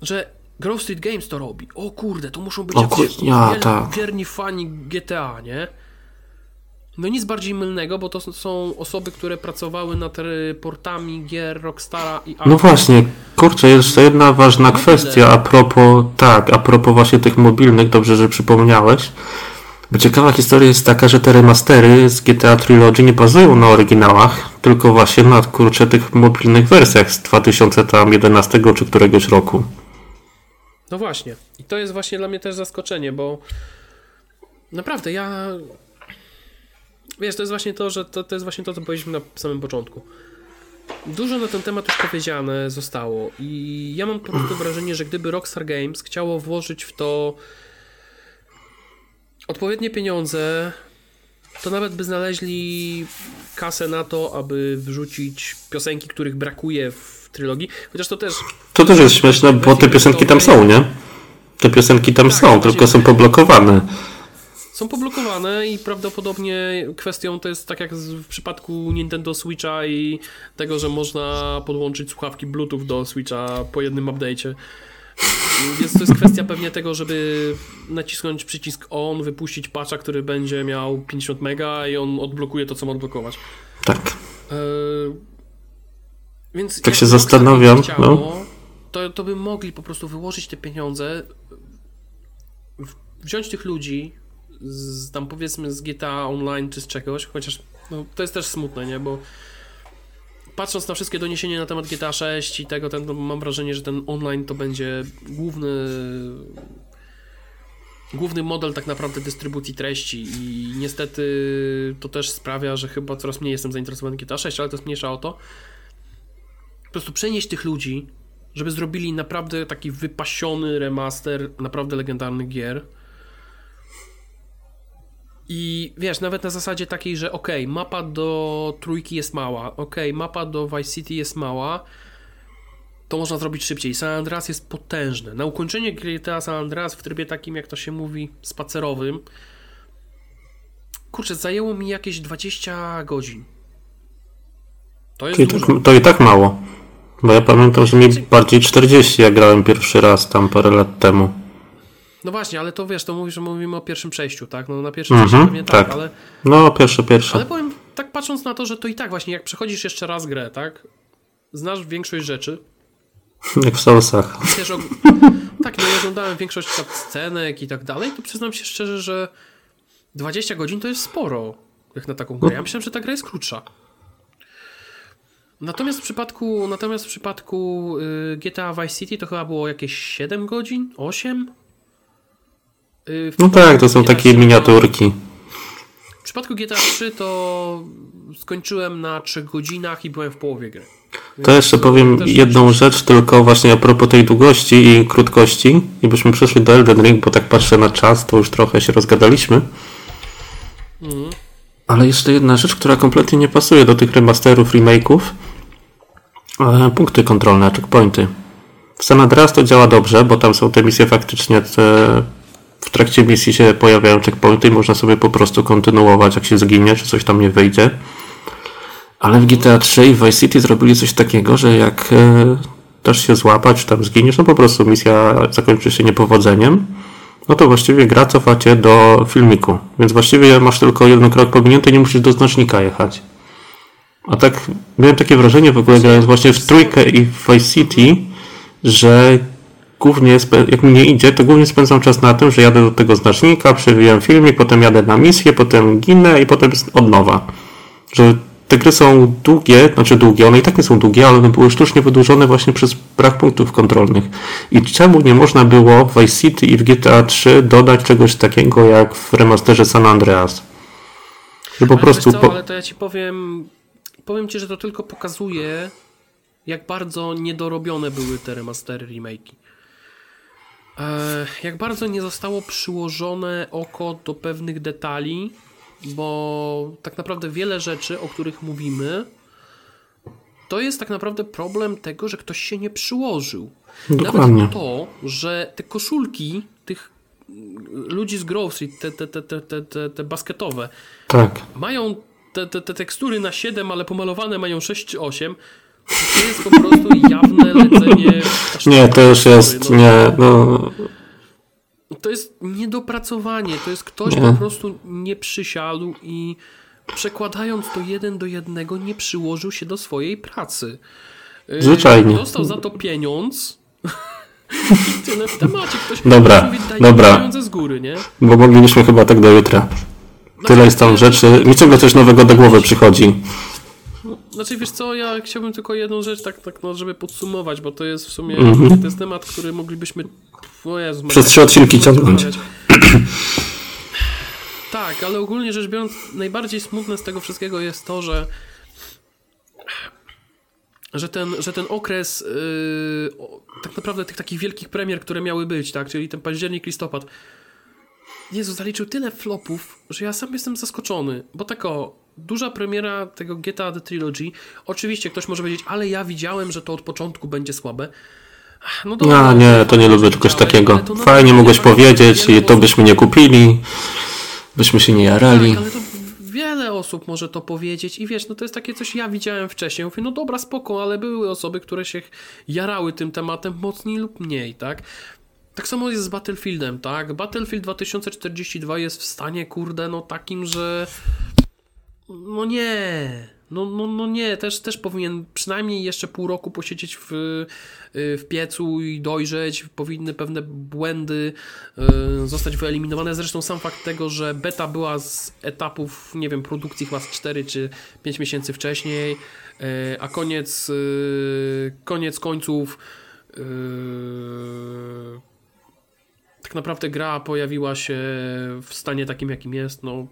że Grove Street Games to robi. O kurde, to muszą być O kur- ja, wiel- tak. wierni fani GTA, nie? No nic bardziej mylnego, bo to są osoby, które pracowały nad y, portami gier Rockstara i No właśnie, kurczę, jeszcze jedna ważna kwestia a propos, tak, a propos właśnie tych mobilnych, dobrze, że przypomniałeś. Bo ciekawa historia jest taka, że te remastery z GTA Trilogy nie bazują na oryginałach, tylko właśnie na, kurczę, tych mobilnych wersjach z 2011 czy któregoś roku. No właśnie. I to jest właśnie dla mnie też zaskoczenie, bo naprawdę ja. Wiesz, to jest właśnie to, że to, to jest właśnie to, co powiedzieliśmy na samym początku. Dużo na ten temat już powiedziane zostało i ja mam po prostu wrażenie, że gdyby Rockstar Games chciało włożyć w to odpowiednie pieniądze, to nawet by znaleźli kasę na to, aby wrzucić piosenki, których brakuje w trylogii. Chociaż to też To też jest śmieszne, bo te piosenki tam są, nie? Te piosenki tam Tak, są, tylko są poblokowane. są poblokowane i prawdopodobnie kwestią to jest tak jak w przypadku Nintendo Switcha i tego, że można podłączyć słuchawki Bluetooth do Switcha po jednym update'cie. Więc to jest kwestia pewnie tego, żeby nacisnąć przycisk on, wypuścić patcha, który będzie miał 50 mega i on odblokuje to, co ma odblokować. Tak. Eee, więc Tak się zastanawiam, by chciało, no. to, to by mogli po prostu wyłożyć te pieniądze, wziąć tych ludzi, z, tam powiedzmy z GTA Online czy z czegoś, chociaż no, to jest też smutne, nie, bo patrząc na wszystkie doniesienia na temat GTA 6 i tego, ten, mam wrażenie, że ten online to będzie główny główny model tak naprawdę dystrybucji treści i niestety to też sprawia, że chyba coraz mniej jestem zainteresowany GTA 6, ale to jest mniejsza o to. Po prostu przenieść tych ludzi, żeby zrobili naprawdę taki wypasiony remaster naprawdę legendarnych gier. I wiesz, nawet na zasadzie takiej, że ok, mapa do trójki jest mała, ok, mapa do Vice City jest mała, to można zrobić szybciej. San Andreas jest potężne. Na ukończenie GTA San Andreas w trybie takim, jak to się mówi, spacerowym, kurczę, zajęło mi jakieś 20 godzin. To jest dużo. Tak, to i tak mało. Bo ja pamiętam, że mi bardziej 40 jak grałem pierwszy raz tam parę lat temu. No właśnie, ale to wiesz, to mówisz, że mówimy o pierwszym przejściu, tak? No na pierwszym mhm, przejściu pewnie tak, tak, ale... No, pierwsze, pierwsze. Ale powiem, tak patrząc na to, że to i tak właśnie, jak przechodzisz jeszcze raz grę, tak? Znasz większość rzeczy. Jak w Soulsach. Wiesz, o... Tak, no ja oglądałem większość scenek i tak dalej, to przyznam się szczerze, że 20 godzin to jest sporo, jak na taką grę. Ja myślałem, że ta gra jest krótsza. Natomiast w przypadku, natomiast w przypadku y, GTA Vice City to chyba było jakieś 7 godzin? 8? Y, no tak, to są takie miniaturki. W przypadku GTA 3 to skończyłem na 3 godzinach i byłem w połowie gry. To jeszcze powiem jedną rzecz, tylko właśnie a propos tej długości i krótkości. I byśmy przeszli do Elden Ring, bo tak patrzę na czas, to już trochę się rozgadaliśmy. Mhm. Ale jeszcze jedna rzecz, która kompletnie nie pasuje do tych remasterów, remake'ów. E, punkty kontrolne, checkpointy. W San Andreas to działa dobrze, bo tam są te misje faktycznie te w trakcie misji się pojawiają checkpointy i można sobie po prostu kontynuować, jak się zginie, czy coś tam nie wyjdzie. Ale w GTA 3 i Vice City zrobili coś takiego, że jak e, dasz się złapać, czy tam zginiesz, no po prostu misja zakończy się niepowodzeniem, no to właściwie gra cofa cię do filmiku. Więc właściwie masz tylko jeden krok pominięty, nie musisz do znacznika jechać. A tak miałem takie wrażenie w ogóle grając właśnie w trójkę i w Vice City, że głównie, jak mi nie idzie, to głównie spędzam czas na tym, że jadę do tego znacznika, przewijam filmik, potem jadę na misję, potem ginę i potem od nowa. Że te gry są długie, znaczy długie, one i tak nie są długie, ale one były sztucznie wydłużone właśnie przez brak punktów kontrolnych. I czemu nie można było w Vice City i w GTA 3 dodać czegoś takiego jak w remasterze San Andreas? Że po ale prostu... Co, po... Ale to ja ci powiem, powiem ci, że to tylko pokazuje, jak bardzo niedorobione były te remastery, remake'i. E, jak bardzo nie zostało przyłożone oko do pewnych detali, bo tak naprawdę wiele rzeczy, o których mówimy, to jest tak naprawdę problem tego, że ktoś się nie przyłożył. Dokładnie. Nawet to, że te koszulki tych ludzi z Grove Street, te, te, te, te, te, te basketowe, tak. mają te, te, te tekstury na 7, ale pomalowane mają 6 czy 8, to jest po prostu jawne lecenie. Nie, to już jest, no. nie, no. To jest niedopracowanie, to jest ktoś nie. po prostu nie przysiadł i przekładając to jeden do jednego nie przyłożył się do swojej pracy. Y, Zwyczajnie. Dostał za to pieniądz. I tyle w temacie. Ktoś dobra, mówi, dobra. z góry, nie? Bo moglibyśmy chyba tak do jutra. Tyle jest tam rzeczy. Mi ciągle coś nowego do głowy przychodzi. Znaczy wiesz co, ja chciałbym tylko jedną rzecz, tak, tak no, żeby podsumować, bo to jest w sumie mm -hmm. to jest temat, który moglibyśmy o Jezu, przez trzy odcinki ciągnąć. Tak, ale ogólnie rzecz biorąc, najbardziej smutne z tego wszystkiego jest to, że że ten, że ten okres yy, tak naprawdę tych takich wielkich premier, które miały być, tak, czyli ten październik, listopad, Jezu, zaliczył tyle flopów, że ja sam jestem zaskoczony, bo tak o, duża premiera tego GTA The Trilogy, oczywiście ktoś może powiedzieć, ale ja widziałem, że to od początku będzie słabe, no dobra, A, nie, to nie lubię czegoś takiego. Fajnie mogłeś powiedzieć i to byśmy nie kupili, byśmy się nie jarali. Tak, ale to wiele osób może to powiedzieć i wiesz, no to jest takie coś, ja widziałem wcześniej, mówię, no dobra, spoko, ale były osoby, które się jarały tym tematem mocniej lub mniej, tak? Tak samo jest z Battlefieldem, tak? Battlefield 2042 jest w stanie, kurde, no takim, że no nie, no, no, no nie, też, też powinien przynajmniej jeszcze pół roku posiedzieć w, y, w piecu i dojrzeć. Powinny pewne błędy y, zostać wyeliminowane. Zresztą sam fakt tego, że beta była z etapów, nie wiem, produkcji chyba z 4 czy 5 miesięcy wcześniej, y, a koniec, koniec końców tak naprawdę gra pojawiła się w stanie takim, jakim jest. No,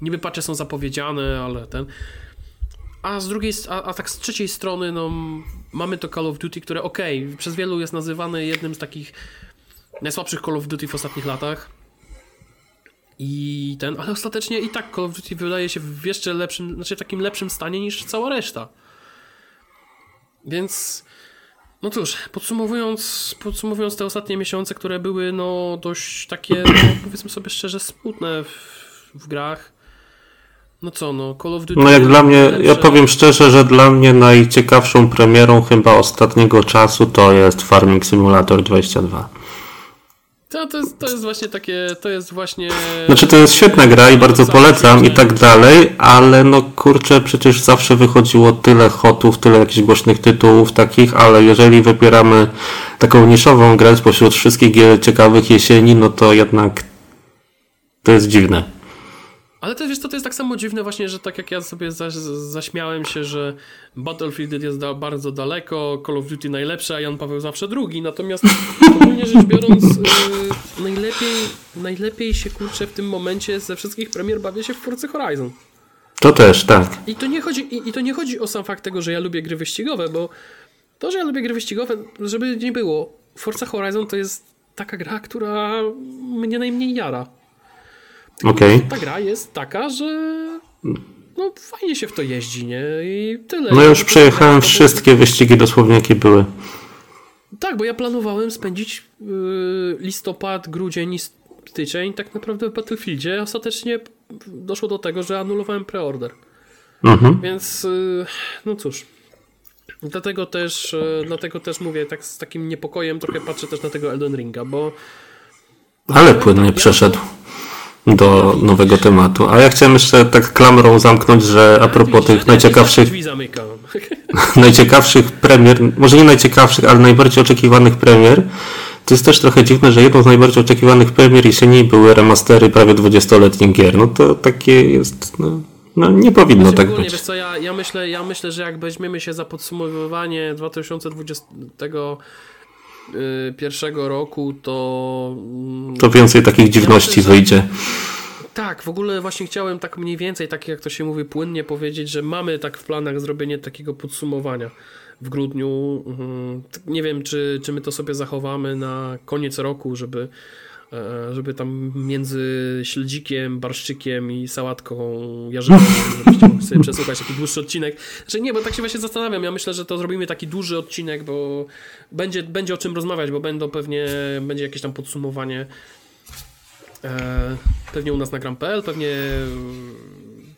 niby pacze są zapowiedziane, ale ten a z drugiej, a, a tak z trzeciej strony, no, mamy to Call of Duty, które okay, przez wielu jest nazywane jednym z takich najsłabszych Call of Duty w ostatnich latach. I ten, ale ostatecznie i tak Call of Duty wydaje się w jeszcze lepszym, znaczy w takim lepszym stanie niż cała reszta. Więc, no cóż, podsumowując, podsumowując te ostatnie miesiące, które były no dość takie, no, powiedzmy sobie szczerze, smutne w, w grach. No co, no Call of Duty... No jak dla mnie, ja powiem szczerze, że dla mnie najciekawszą premierą chyba ostatniego czasu to jest Farming Simulator 22. To, to, jest, to jest właśnie takie, to jest właśnie... Znaczy to jest świetna gra i bardzo polecam i tak dalej, ale no kurczę, przecież zawsze wychodziło tyle hotów, tyle jakichś głośnych tytułów takich, ale jeżeli wybieramy taką niszową grę spośród wszystkich gier ciekawych jesieni, no to jednak to jest dziwne. Ale to wiesz, to, to jest tak samo dziwne właśnie, że tak jak ja sobie zaśmiałem się, że Battlefield jest da bardzo daleko, Call of Duty najlepsze, a Jan Paweł zawsze drugi. Natomiast ogólnie rzecz biorąc, yy, najlepiej, najlepiej się kurczę w tym momencie ze wszystkich premier bawię się w Forza Horizon. To też, tak. I to, nie chodzi, i, I to nie chodzi o sam fakt tego, że ja lubię gry wyścigowe, bo to, że ja lubię gry wyścigowe, żeby nie było, Forza Horizon to jest taka gra, która mnie najmniej jara. Okay. Ta gra jest taka, że no fajnie się w to jeździ, nie? I tyle. No ja już przejechałem wszystkie wyścigi dosłownie jakie były. Tak, bo ja planowałem spędzić yy, listopad, grudzień i styczeń tak naprawdę w Battlefieldzie. Ostatecznie doszło do tego, że anulowałem preorder. Mhm. Więc yy, no cóż. Dlatego też, yy, dlatego też mówię tak z takim niepokojem trochę patrzę też na tego Elden Ringa, bo ale płynnie przeszedł do nowego tematu. A ja chciałem jeszcze tak klamrą zamknąć, że a propos tych najciekawszych najciekawszych premier, może nie najciekawszych, ale najbardziej oczekiwanych premier, to jest też trochę dziwne, że jedną z najbardziej oczekiwanych premier jesieni były remastery prawie 20-letnich gier. No to takie jest, no, no nie powinno znaczy, tak być. Wiesz co, ja, ja, myślę, ja myślę, że jak weźmiemy się za podsumowywanie 2020 Y, pierwszego roku, to. Mm, to więcej takich dziwności ja wyjdzie. Tak, w ogóle właśnie chciałem tak mniej więcej, tak jak to się mówi, płynnie powiedzieć, że mamy tak w planach zrobienie takiego podsumowania w grudniu. Mhm. Nie wiem, czy, czy my to sobie zachowamy na koniec roku, żeby żeby tam między śledzikiem, barszczykiem i sałatką jarzynową, żebyście sobie przesłuchać taki dłuższy odcinek. Znaczy nie, bo tak się właśnie zastanawiam. Ja myślę, że to zrobimy taki duży odcinek, bo będzie, będzie o czym rozmawiać, bo będą pewnie, będzie jakieś tam podsumowanie e, pewnie u nas na gram.pl, pewnie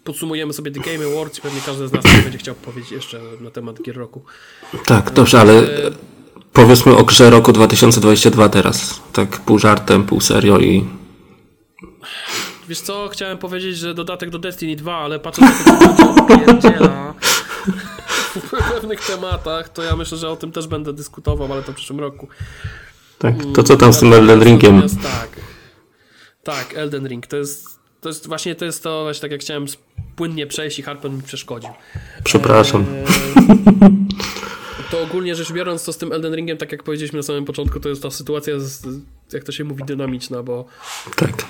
podsumujemy sobie The Game Awards i pewnie każdy z nas będzie chciał powiedzieć jeszcze na temat gier roku. Tak, dobrze, ale e, powiedzmy o grze roku 2022 teraz. Tak pół żartem, pół serio i... Wiesz co, chciałem powiedzieć, że dodatek do Destiny 2, ale patrząc na to, pierdziela w pewnych tematach, to ja myślę, że o tym też będę dyskutował, ale to w przyszłym roku. Tak, to co tam z tym Elden Ringiem? Tak, tak, Elden Ring, to jest, to jest właśnie to jest to, właśnie tak jak chciałem płynnie przejść i Harpen mi przeszkodził. Przepraszam. Eee, to ogólnie rzecz biorąc, to z tym Elden Ringiem, tak jak powiedzieliśmy na samym początku, to jest ta sytuacja, jak to się mówi, dynamiczna, bo tak.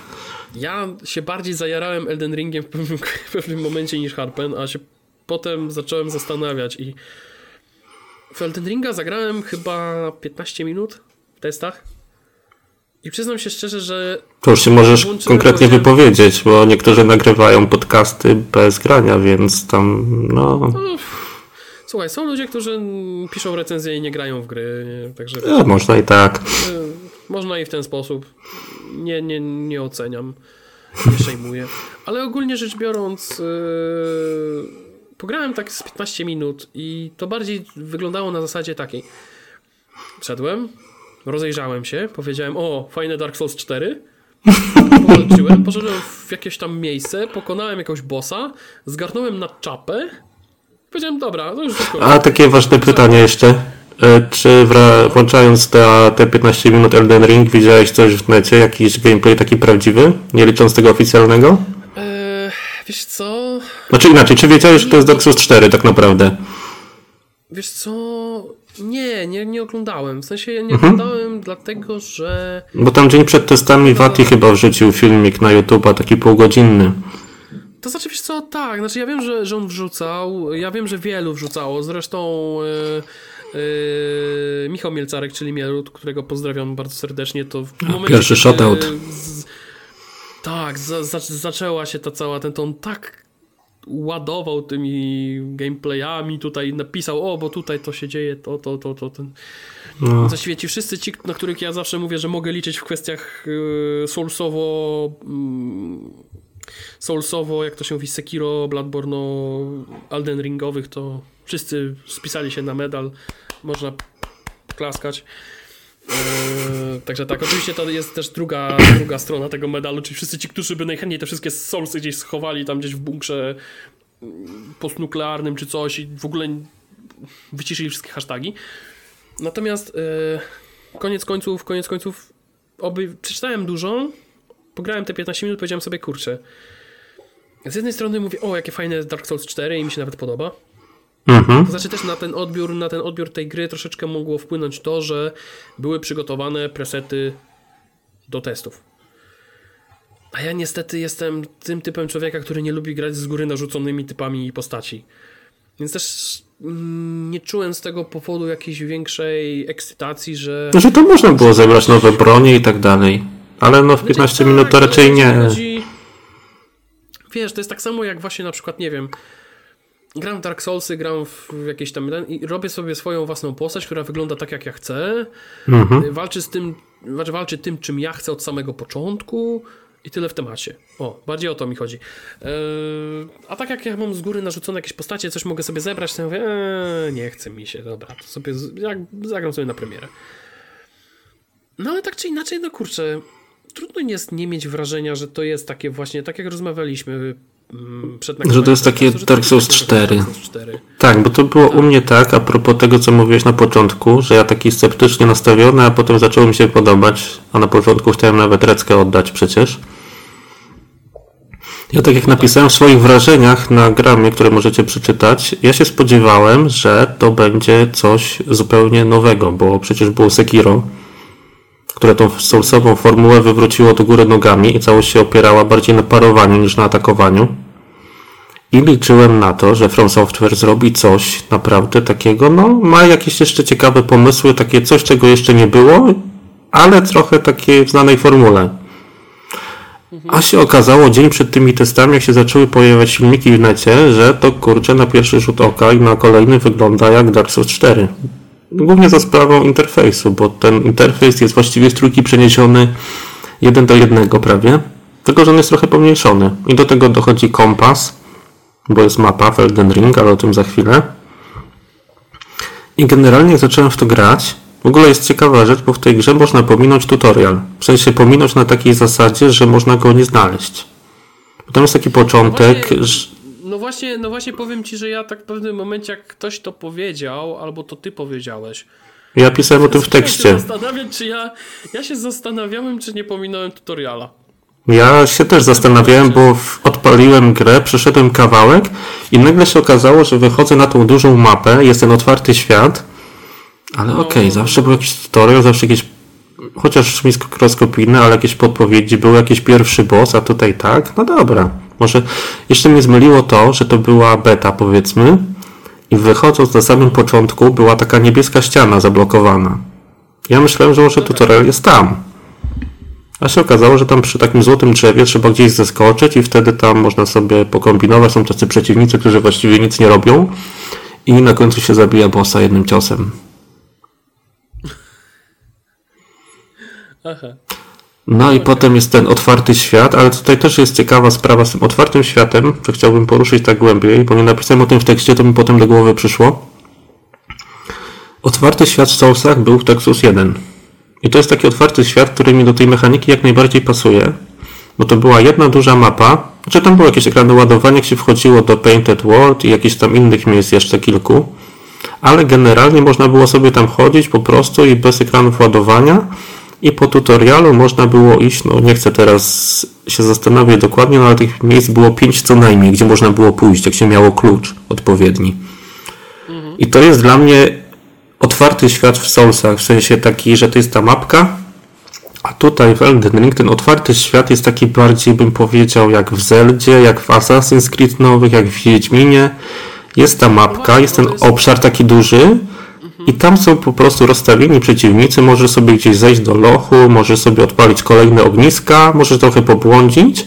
ja się bardziej zajarałem Elden Ringiem w pewnym, w pewnym momencie niż Harpen, a się potem zacząłem zastanawiać i w Elden Ringa zagrałem chyba 15 minut w testach i przyznam się szczerze, że. To już się możesz konkretnie wypowiedzieć, bo niektórzy nagrywają podcasty bez grania, więc tam no. no Słuchaj, są ludzie, którzy piszą recenzje i nie grają w gry, także... No, można i tak. Y, można i w ten sposób. Nie, nie, nie oceniam, nie przejmuję. Ale ogólnie rzecz biorąc, yy, pograłem tak z 15 minut i to bardziej wyglądało na zasadzie takiej. Wszedłem, rozejrzałem się, powiedziałem, o, fajne Dark Souls 4, powalczyłem, poszedłem w jakieś tam miejsce, pokonałem jakiegoś bossa, zgarnąłem na czapę, Powiedziałem, dobra, to już wszystko. A takie ważne pytanie jeszcze. E, czy włączając te, te 15 minut Elden Ring widziałeś coś w necie, jakiś gameplay taki prawdziwy, nie licząc tego oficjalnego? Eee, wiesz co? Znaczy inaczej, czy wiedziałeś, że to jest Dark Souls 4 tak naprawdę? Wiesz co? Nie, nie, nie oglądałem. W sensie ja nie mhm. oglądałem dlatego, że... Bo tam dzień przed testami Wati chyba wrzucił filmik na YouTube'a, taki półgodzinny. To znaczy, wiesz co, tak, znaczy ja wiem, że, że on wrzucał, ja wiem, że wielu wrzucało, zresztą yy, yy, Michał Mielcarek, czyli Mielut, którego pozdrawiam bardzo serdecznie, to w momencie, Pierwszy shoutout. Tak, za, za, zaczęła się ta cała, ten ton tak ładował tymi gameplayami, tutaj napisał, o, bo tutaj to się dzieje, to, to, to, to, ten. No. Właściwie ci wszyscy ci, na których ja zawsze mówię, że mogę liczyć w kwestiach yy, soulsowo, mm, soulsowo, jak to się mówi, Sekiro, Bloodborne, Elden Ringowych, to wszyscy spisali się na medal, można klaskać. Yy, także tak, oczywiście to jest też druga, druga strona tego medalu, czyli wszyscy ci, którzy by najchętniej te wszystkie soulsy gdzieś schowali tam gdzieś w bunkrze mm, postnuklearnym czy coś i w ogóle wyciszyli wszystkie hasztagi. Natomiast yy, koniec końców, koniec końców oby przeczytałem dużo, pograłem te 15 minut, powiedziałem sobie, kurczę, z jednej strony mówię, o, jakie fajne Dark Souls 4 i mi się nawet podoba. Mhm. To znaczy też na ten odbiór, na ten odbiór tej gry troszeczkę mogło wpłynąć to, że były przygotowane presety do testów. A ja niestety jestem tym typem człowieka, który nie lubi grać z góry narzuconymi typami postaci. Więc też mm, nie czułem z tego powodu jakiejś większej ekscytacji, że... Że to można było zebrać nowe bronie i tak dalej. Ale no w 15 Znaczy, minut to tak, raczej ale nie. chodzi- Wiesz, to jest tak samo jak właśnie na przykład, nie wiem, gram w Dark Soulsy, gram w jakieś tam i robię sobie swoją własną postać, która wygląda tak jak ja chcę, Mhm. walczy z tym, znaczy walczy tym, czym ja chcę od samego początku i tyle w temacie. O, bardziej o to mi chodzi. Eee, a tak jak ja mam z góry narzucone jakieś postacie, coś mogę sobie zebrać, to ja mówię, eee, nie chce mi się, dobra, to sobie z- zagram sobie na premierę. No ale tak czy inaczej, no kurczę, trudno jest nie mieć wrażenia, że to jest takie właśnie, tak jak rozmawialiśmy mm, przed Że to jest takie Dark Souls takie 4. Dark Souls 4. Tak, bo to było u mnie tak, a propos tego, co mówiłeś na początku, że ja taki sceptycznie nastawiony, a potem zaczęło mi się podobać, a na początku chciałem nawet reckę oddać przecież. Ja tak jak napisałem w swoich wrażeniach na gramie, które możecie przeczytać, ja się spodziewałem, że to będzie coś zupełnie nowego, bo przecież było Sekiro, które tą soulsową formułę wywróciło do góry nogami i całość się opierała bardziej na parowaniu niż na atakowaniu. I liczyłem na to, że From Software zrobi coś naprawdę takiego, no ma jakieś jeszcze ciekawe pomysły, takie coś, czego jeszcze nie było, ale trochę takie w znanej formule. A się okazało dzień przed tymi testami, jak się zaczęły pojawiać filmiki w necie, że to kurczę na pierwszy rzut oka i na kolejny wygląda jak Dark Souls 4. Głównie za sprawą interfejsu, bo ten interfejs jest właściwie z trójki przeniesiony jeden do jednego prawie, tylko że on jest trochę pomniejszony. I do tego dochodzi kompas, bo jest mapa w Elden Ring, ale o tym za chwilę. I generalnie jak zacząłem w to grać, w ogóle jest ciekawa rzecz, bo w tej grze można pominąć tutorial. W sensie pominąć na takiej zasadzie, że można go nie znaleźć. Bo tam jest taki początek, że... No właśnie, no właśnie powiem ci, że ja tak w pewnym momencie, jak ktoś to powiedział, albo to ty powiedziałeś, Ja pisałem o tym w tekście. się zastanawiać, czy ja, ja się zastanawiałem, czy nie pominąłem tutoriala. Ja się też zastanawiałem, bo odpaliłem grę, przeszedłem kawałek i nagle się okazało, że wychodzę na tą dużą mapę, jest ten otwarty świat, ale okej, zawsze był jakiś tutorial, zawsze jakieś, chociaż mikroskopijne, ale jakieś podpowiedzi, był jakiś pierwszy boss, a tutaj tak, no dobra. Może jeszcze mnie zmyliło to, że to była beta powiedzmy i wychodząc na samym początku była taka niebieska ściana zablokowana. Ja myślałem, że może tutorial jest tam. A się okazało, że tam przy takim złotym drzewie trzeba gdzieś zeskoczyć i wtedy tam można sobie pokombinować. Są tacy przeciwnicy, którzy właściwie nic nie robią i na końcu się zabija bossa jednym ciosem. Aha. No i potem jest ten otwarty świat, ale tutaj też jest ciekawa sprawa z tym otwartym światem, że chciałbym poruszyć tak głębiej, bo nie napisałem o tym w tekście, to mi potem do głowy przyszło. Otwarty świat w Soulsach był w Texas 1. I to jest taki otwarty świat, który mi do tej mechaniki jak najbardziej pasuje, bo to była jedna duża mapa, znaczy tam było jakieś ekrany ładowania, jak się wchodziło do Painted World i jakichś tam innych miejsc jeszcze kilku, ale generalnie można było sobie tam chodzić po prostu i bez ekranów ładowania i po tutorialu można było iść, no nie chcę teraz się zastanawiać dokładnie, no ale tych miejsc było pięć co najmniej, gdzie można było pójść, jak się miało klucz odpowiedni. I to jest dla mnie otwarty świat w Soulsach, w sensie taki, że to jest ta mapka, A tutaj w Elden Ring ten otwarty świat jest taki bardziej, bym powiedział, jak w Zeldzie, jak w Assassin's Creed nowych, jak w Wiedźminie. Jest ta mapka, jest ten obszar taki duży i tam są po prostu rozstawieni przeciwnicy. Możesz sobie gdzieś zejść do lochu, możesz sobie odpalić kolejne ogniska, możesz trochę pobłądzić,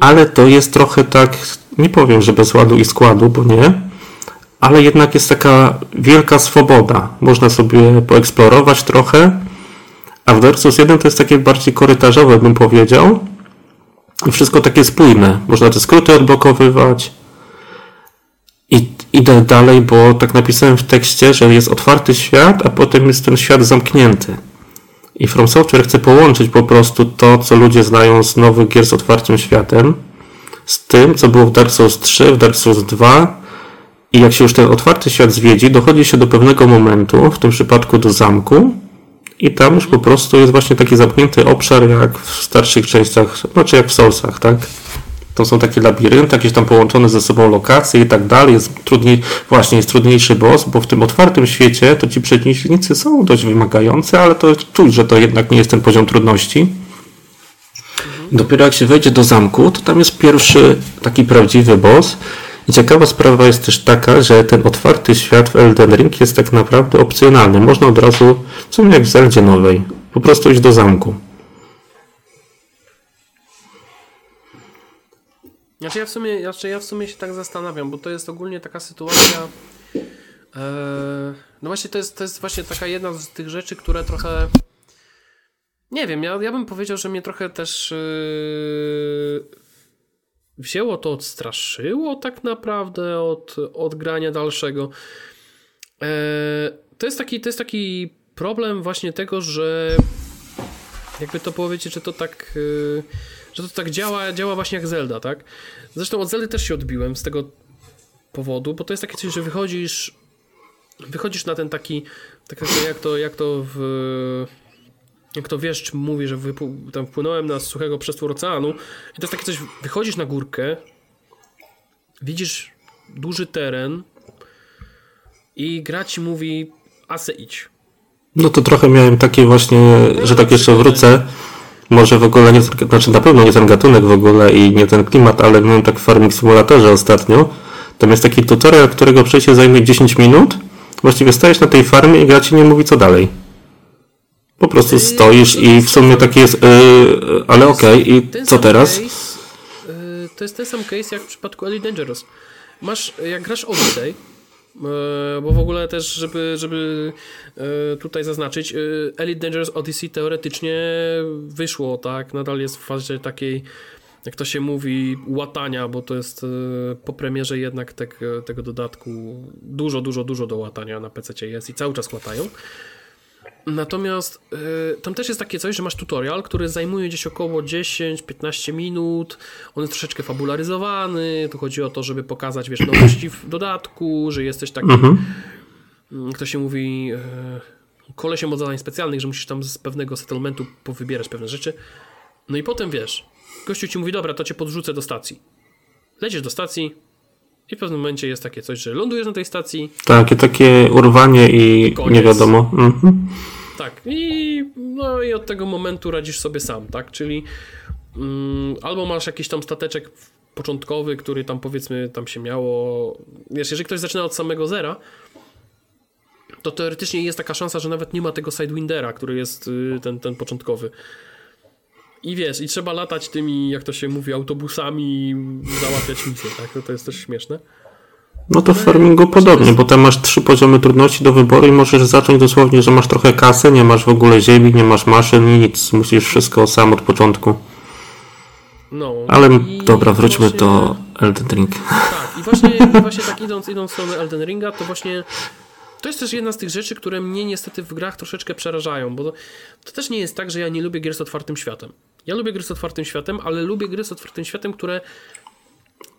ale to jest trochę tak, nie powiem, że bez ładu i składu, bo nie, ale jednak jest taka wielka swoboda. Można sobie poeksplorować trochę, a w Souls 1 to jest takie bardziej korytarzowe, bym powiedział. I wszystko takie spójne. Można te skróty odblokowywać. Idę dalej, bo tak napisałem w tekście, że jest otwarty świat, a potem jest ten świat zamknięty. I From Software chce połączyć po prostu to, co ludzie znają z nowych gier z otwartym światem, z tym, co było w Dark Souls 3, w Dark Souls 2. I jak się już ten otwarty świat zwiedzi, dochodzi się do pewnego momentu, w tym przypadku do zamku, i tam już po prostu jest właśnie taki zamknięty obszar, jak w starszych częściach, znaczy jak w Soulsach, tak? To są takie labirynty, jakieś tam połączone ze sobą lokacje i tak dalej. Jest trudniej, właśnie jest trudniejszy boss, bo w tym otwartym świecie to ci przeciwnicy są dość wymagający, ale to czuć, że to jednak nie jest ten poziom trudności. Dopiero jak się wejdzie do zamku, to tam jest pierwszy taki prawdziwy boss. I ciekawa sprawa jest też taka, że ten otwarty świat w Elden Ring jest tak naprawdę opcjonalny. Można od razu, w sumie jak w Zeldzie nowej, po prostu iść do zamku. Znaczy ja w sumie, znaczy ja w sumie się tak zastanawiam, bo to jest ogólnie taka sytuacja. E, no właśnie to jest, to jest właśnie taka jedna z tych rzeczy, które trochę. Nie wiem, ja, ja bym powiedział, że mnie trochę też yy, wzięło to, odstraszyło tak naprawdę od, od grania dalszego. E, to, jest taki, to jest taki problem właśnie tego, że jakby to powiedzieć, że to tak. Że to tak działa, działa właśnie jak Zelda, tak? Zresztą od Zeldy też się odbiłem z tego powodu, bo to jest takie coś, że wychodzisz wychodzisz na ten taki tak jak to, jak to w jak to wiesz, mówi, że tam wpłynąłem na suchego przestwór oceanu i to jest takie coś, wychodzisz na górkę widzisz duży teren i gra ci mówi ase idź. No to trochę miałem takie właśnie, że tak jeszcze wrócę, może w ogóle nie, znaczy na pewno nie ten gatunek w ogóle i nie ten klimat, ale miałem tak w Farming Simulatorze ostatnio. Tam jest taki tutorial, którego przejście zajmie 10 minut. Właściwie stajesz na tej farmie i gra ci nie mówi co dalej. Po prostu stoisz i w sumie taki jest, yy, ale okej, okay, i co teraz? Case, y, to jest ten sam case jak w przypadku Elite Dangerous. Masz, jak grasz Odyssey, bo w ogóle też, żeby, żeby y, tutaj zaznaczyć, y, Elite Dangerous Odyssey teoretycznie wyszło, tak? Nadal jest w fazie takiej, jak to się mówi, łatania, bo to jest po premierze jednak tego dodatku dużo, dużo, dużo do łatania na PC jest i cały czas łatają. Natomiast y, tam też jest takie coś, że masz tutorial, który zajmuje gdzieś około 10-15 minut. On jest troszeczkę fabularyzowany. Tu chodzi o to, żeby pokazać, wiesz, nowości w dodatku, że jesteś taki, Mhm. mm, kto się mówi, y, kolesiem od zadań specjalnych, że musisz tam z pewnego settlementu powybierać pewne rzeczy. No i potem wiesz, gościu ci mówi, dobra, to cię podrzucę do stacji. Lecisz do stacji i w pewnym momencie jest takie coś, że lądujesz na tej stacji, Takie, takie urwanie i Koniec. nie wiadomo. Mhm. Tak, i, no i od tego momentu radzisz sobie sam, tak? Czyli mm, albo masz jakiś tam stateczek początkowy, który tam powiedzmy tam się miało. Wiesz, jeżeli ktoś zaczyna od samego zera, to teoretycznie jest taka szansa, że nawet nie ma tego Sidewindera, który jest y, ten, ten początkowy. I wiesz, i trzeba latać tymi, jak to się mówi, autobusami załatwiać misje, tak? To jest też śmieszne. No to w farmingu podobnie, bo tam masz trzy poziomy trudności do wyboru i możesz zacząć dosłownie, że masz trochę kasy, nie masz w ogóle ziemi, nie masz maszyn, nic. Musisz wszystko sam od początku. No. Ale dobra, wróćmy właśnie- do Elden Ring. Tak, i właśnie, właśnie tak idąc, idąc w stronę Elden Ringa, to właśnie to jest też jedna z tych rzeczy, które mnie niestety w grach troszeczkę przerażają, bo to, to też nie jest tak, że ja nie lubię gier z otwartym światem. Ja lubię gry z otwartym światem, ale lubię gry z otwartym światem, które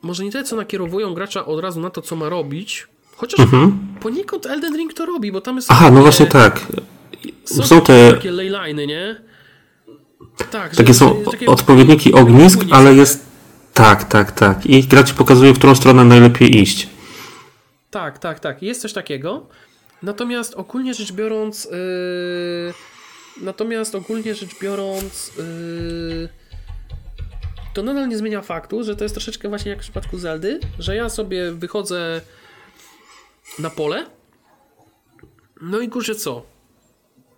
może nie tyle co nakierowują gracza od razu na to, co ma robić, chociaż poniekąd Elden Ring to robi, bo tam jest... Mhm. Aha, no właśnie tak. Są, Są te takie leyline, nie? Tak, takie są takie- odpowiedniki ognisk, ogniska, ale jest tak, tak, tak. I gra ci pokazuje, w którą stronę najlepiej iść. Tak, tak, tak. Jest coś takiego. Natomiast ogólnie rzecz biorąc, yy, Natomiast ogólnie rzecz biorąc, yy, to nadal nie zmienia faktu, że to jest troszeczkę właśnie jak w przypadku Zeldy, że ja sobie wychodzę na pole, no i kurczę co?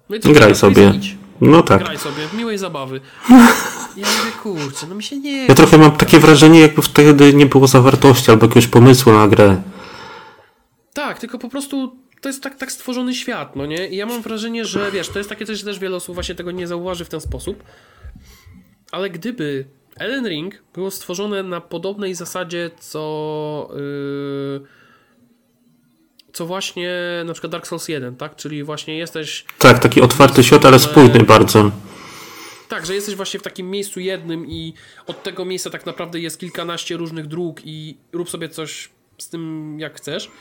No i co Graj sobie. No. No tak. Graj sobie, miłej zabawy. Ja mówię, kurczę, no mi się nie... Ja trochę mam takie wrażenie, jakby wtedy nie było zawartości albo jakiegoś pomysłu na grę. Tak, tylko po prostu to jest tak, tak stworzony świat, no nie? I ja mam wrażenie, że wiesz, to jest takie coś, że też wiele osób właśnie tego nie zauważy w ten sposób. Ale gdyby Elden Ring było stworzone na podobnej zasadzie, co. Yy, co właśnie na przykład Dark Souls 1, tak? Czyli właśnie jesteś. Tak, taki otwarty świat, ale spójny bardzo. Tak, że jesteś właśnie w takim miejscu jednym i od tego miejsca tak naprawdę jest kilkanaście różnych dróg i rób sobie coś z tym jak chcesz.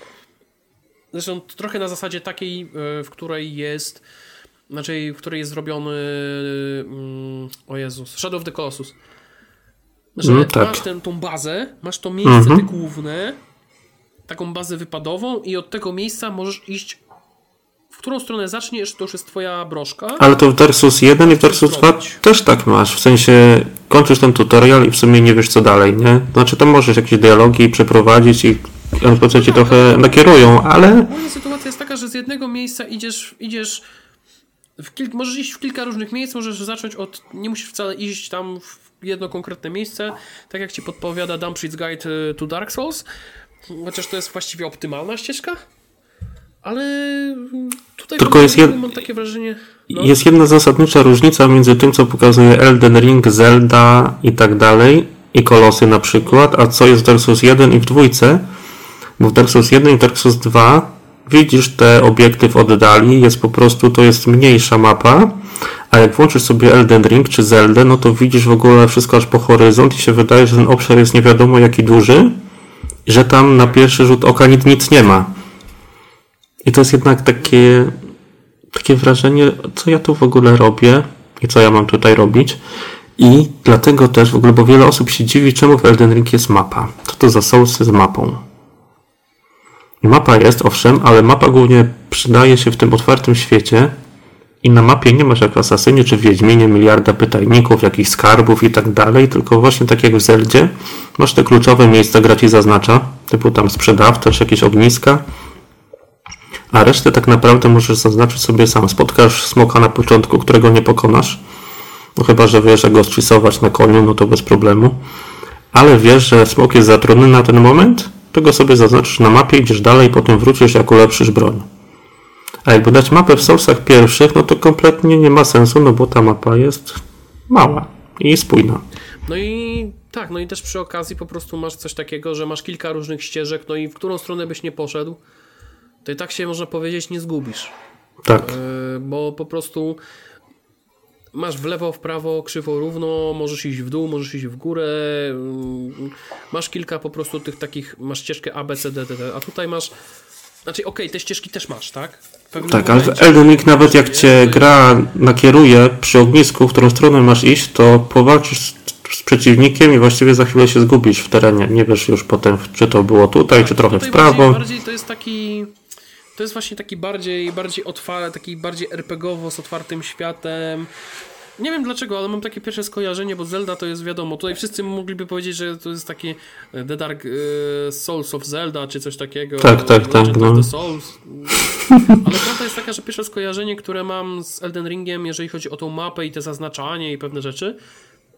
Zresztą trochę na zasadzie takiej, e, w której jest znaczy, w której jest zrobiony mm, o Jezus, Shadow of the Colossus. Że No tak. masz tę, tą bazę, masz to miejsce Mhm. główne, taką bazę wypadową i od tego miejsca możesz iść w którą stronę zaczniesz, to już jest twoja broszka. Ale to w Dark Souls 1 i w Dark Souls 2 też tak masz. W sensie kończysz ten tutorial i w sumie nie wiesz co dalej, nie? Znaczy tam możesz jakieś dialogi przeprowadzić i NPC ci trochę nakierują, ale Ogólnie sytuacja jest taka, że z jednego miejsca idziesz, idziesz w kil- możesz iść w kilka różnych miejsc, możesz zacząć od, nie musisz wcale iść tam w jedno konkretne miejsce, tak jak ci podpowiada Dumpshit's Guide y, to Dark Souls, chociaż to jest właściwie optymalna ścieżka, ale mm, tutaj Tylko mam, jest jed- mam takie wrażenie, no, jest jedna zasadnicza różnica między tym, co pokazuje Elden Ring, Zelda i tak dalej, i Kolosy na przykład, a co jest w Dark Souls 1 i w dwójce, bo w Dark Souls 1 i Dark Souls 2 widzisz te obiekty w oddali, jest po prostu, to jest mniejsza mapa, a jak włączysz sobie Elden Ring czy Zeldę, no to widzisz w ogóle wszystko aż po horyzont i się wydaje, że ten obszar jest nie wiadomo jaki duży, że tam na pierwszy rzut oka nic, nic nie ma. I to jest jednak takie, takie wrażenie, co ja tu w ogóle robię i co ja mam tutaj robić. I dlatego też w ogóle, bo wiele osób się dziwi, czemu w Elden Ring jest mapa. Co to za Soulsy z mapą? Mapa jest, owszem, ale mapa głównie przydaje się w tym otwartym świecie i na mapie nie masz jak Asasynie czy w Wiedźminie miliarda pytajników, jakichś skarbów i tak dalej, tylko właśnie tak jak w Zeldzie masz te kluczowe miejsca, gra ci zaznacza, typu tam sprzedawca czy jakieś ogniska, a resztę tak naprawdę możesz zaznaczyć sobie sam. Spotkasz smoka na początku, którego nie pokonasz, no chyba, że wiesz jak go strzysować na koniu, no to bez problemu, ale wiesz, że smok jest zatrudniony na ten moment, to go sobie zaznaczysz na mapie, idziesz dalej, potem wrócisz jak ulepszysz broń. A jakby dać mapę w Soulsach pierwszych, no to kompletnie nie ma sensu, no bo ta mapa jest mała i spójna. No i tak, no i też przy okazji po prostu masz coś takiego, że masz kilka różnych ścieżek, no i w którą stronę byś nie poszedł, to i tak się można powiedzieć nie zgubisz. Tak. Yy, bo po prostu masz w lewo, w prawo, krzywo, równo, możesz iść w dół, możesz iść w górę, yy, masz kilka po prostu tych takich, masz ścieżkę A, B, C, D, D, D, a tutaj masz, znaczy okej, te ścieżki też masz, tak? Tak, ale w Elden Ring nawet jak cię gra nakieruje przy ognisku, w którą stronę masz iść, to powalczysz z, przeciwnikiem i właściwie za chwilę się zgubisz w terenie. Nie wiesz już potem, czy to było tutaj, czy trochę w prawo. Bardziej, bardziej to jest taki. To jest właśnie taki bardziej, bardziej otwarty, taki bardziej RPGowo z otwartym światem. Nie wiem dlaczego, ale mam takie pierwsze skojarzenie, bo Zelda to jest wiadomo. Tutaj wszyscy mogliby powiedzieć, że to jest takie e, The Dark e, Souls of Zelda, czy coś takiego. Tak, tak, tak, Legend no. of the Souls. Ale prawda jest taka, że pierwsze skojarzenie, które mam z Elden Ringiem, jeżeli chodzi o tą mapę i te zaznaczanie i pewne rzeczy,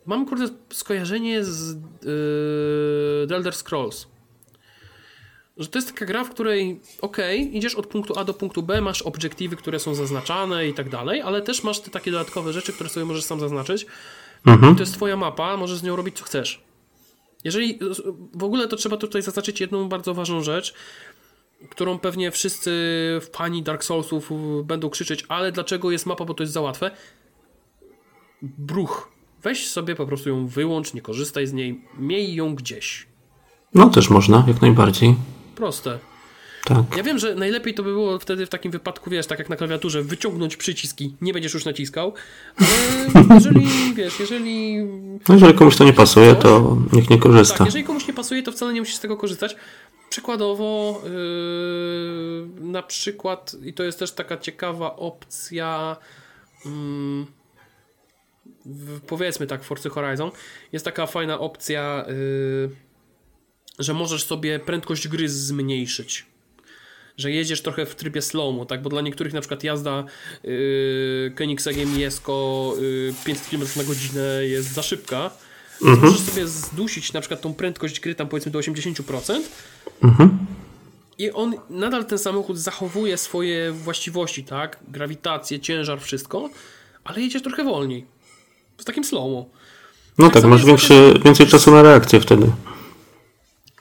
mam kurde skojarzenie z yy, The Elder Scrolls. Że to jest taka gra, w której okej, idziesz od punktu A do punktu B, masz obiektywy, które są zaznaczane i tak dalej, ale też masz te takie dodatkowe rzeczy, które sobie możesz sam zaznaczyć. Mhm. I to jest twoja mapa, możesz z nią robić co chcesz. Jeżeli w ogóle to trzeba tutaj zaznaczyć jedną bardzo ważną rzecz, którą pewnie wszyscy fani Dark Soulsów będą krzyczeć, ale dlaczego jest mapa, bo to jest za łatwe? Bruch. Weź sobie po prostu ją wyłącz, nie korzystaj z niej, miej ją gdzieś. No też można, jak najbardziej. Proste. Tak. Ja wiem, że najlepiej to by było wtedy w takim wypadku, wiesz, tak jak na klawiaturze, wyciągnąć przyciski, nie będziesz już naciskał, ale jeżeli, wiesz, jeżeli... No jeżeli komuś to nie pasuje, to niech nie korzysta. Tak, jeżeli komuś nie pasuje, to wcale nie musisz z tego korzystać. Przykładowo, yy, na przykład, i to jest też taka ciekawa opcja, w, powiedzmy tak, w Forza Horizon jest taka fajna opcja, yy, że możesz sobie prędkość gry zmniejszyć. Że jedziesz trochę w trybie slow tak? Bo dla niektórych na przykład jazda yy, Koenigseggiem Jesko yy, 500 km na godzinę jest za szybka. Mhm. Możesz sobie zdusić na przykład tą prędkość gry tam powiedzmy do 80%. Mhm. I on nadal ten samochód zachowuje swoje właściwości, tak? Grawitację, ciężar, wszystko, ale jedziesz trochę wolniej. Z takim slow No tak, tak masz większy, więcej czasu na reakcję wtedy.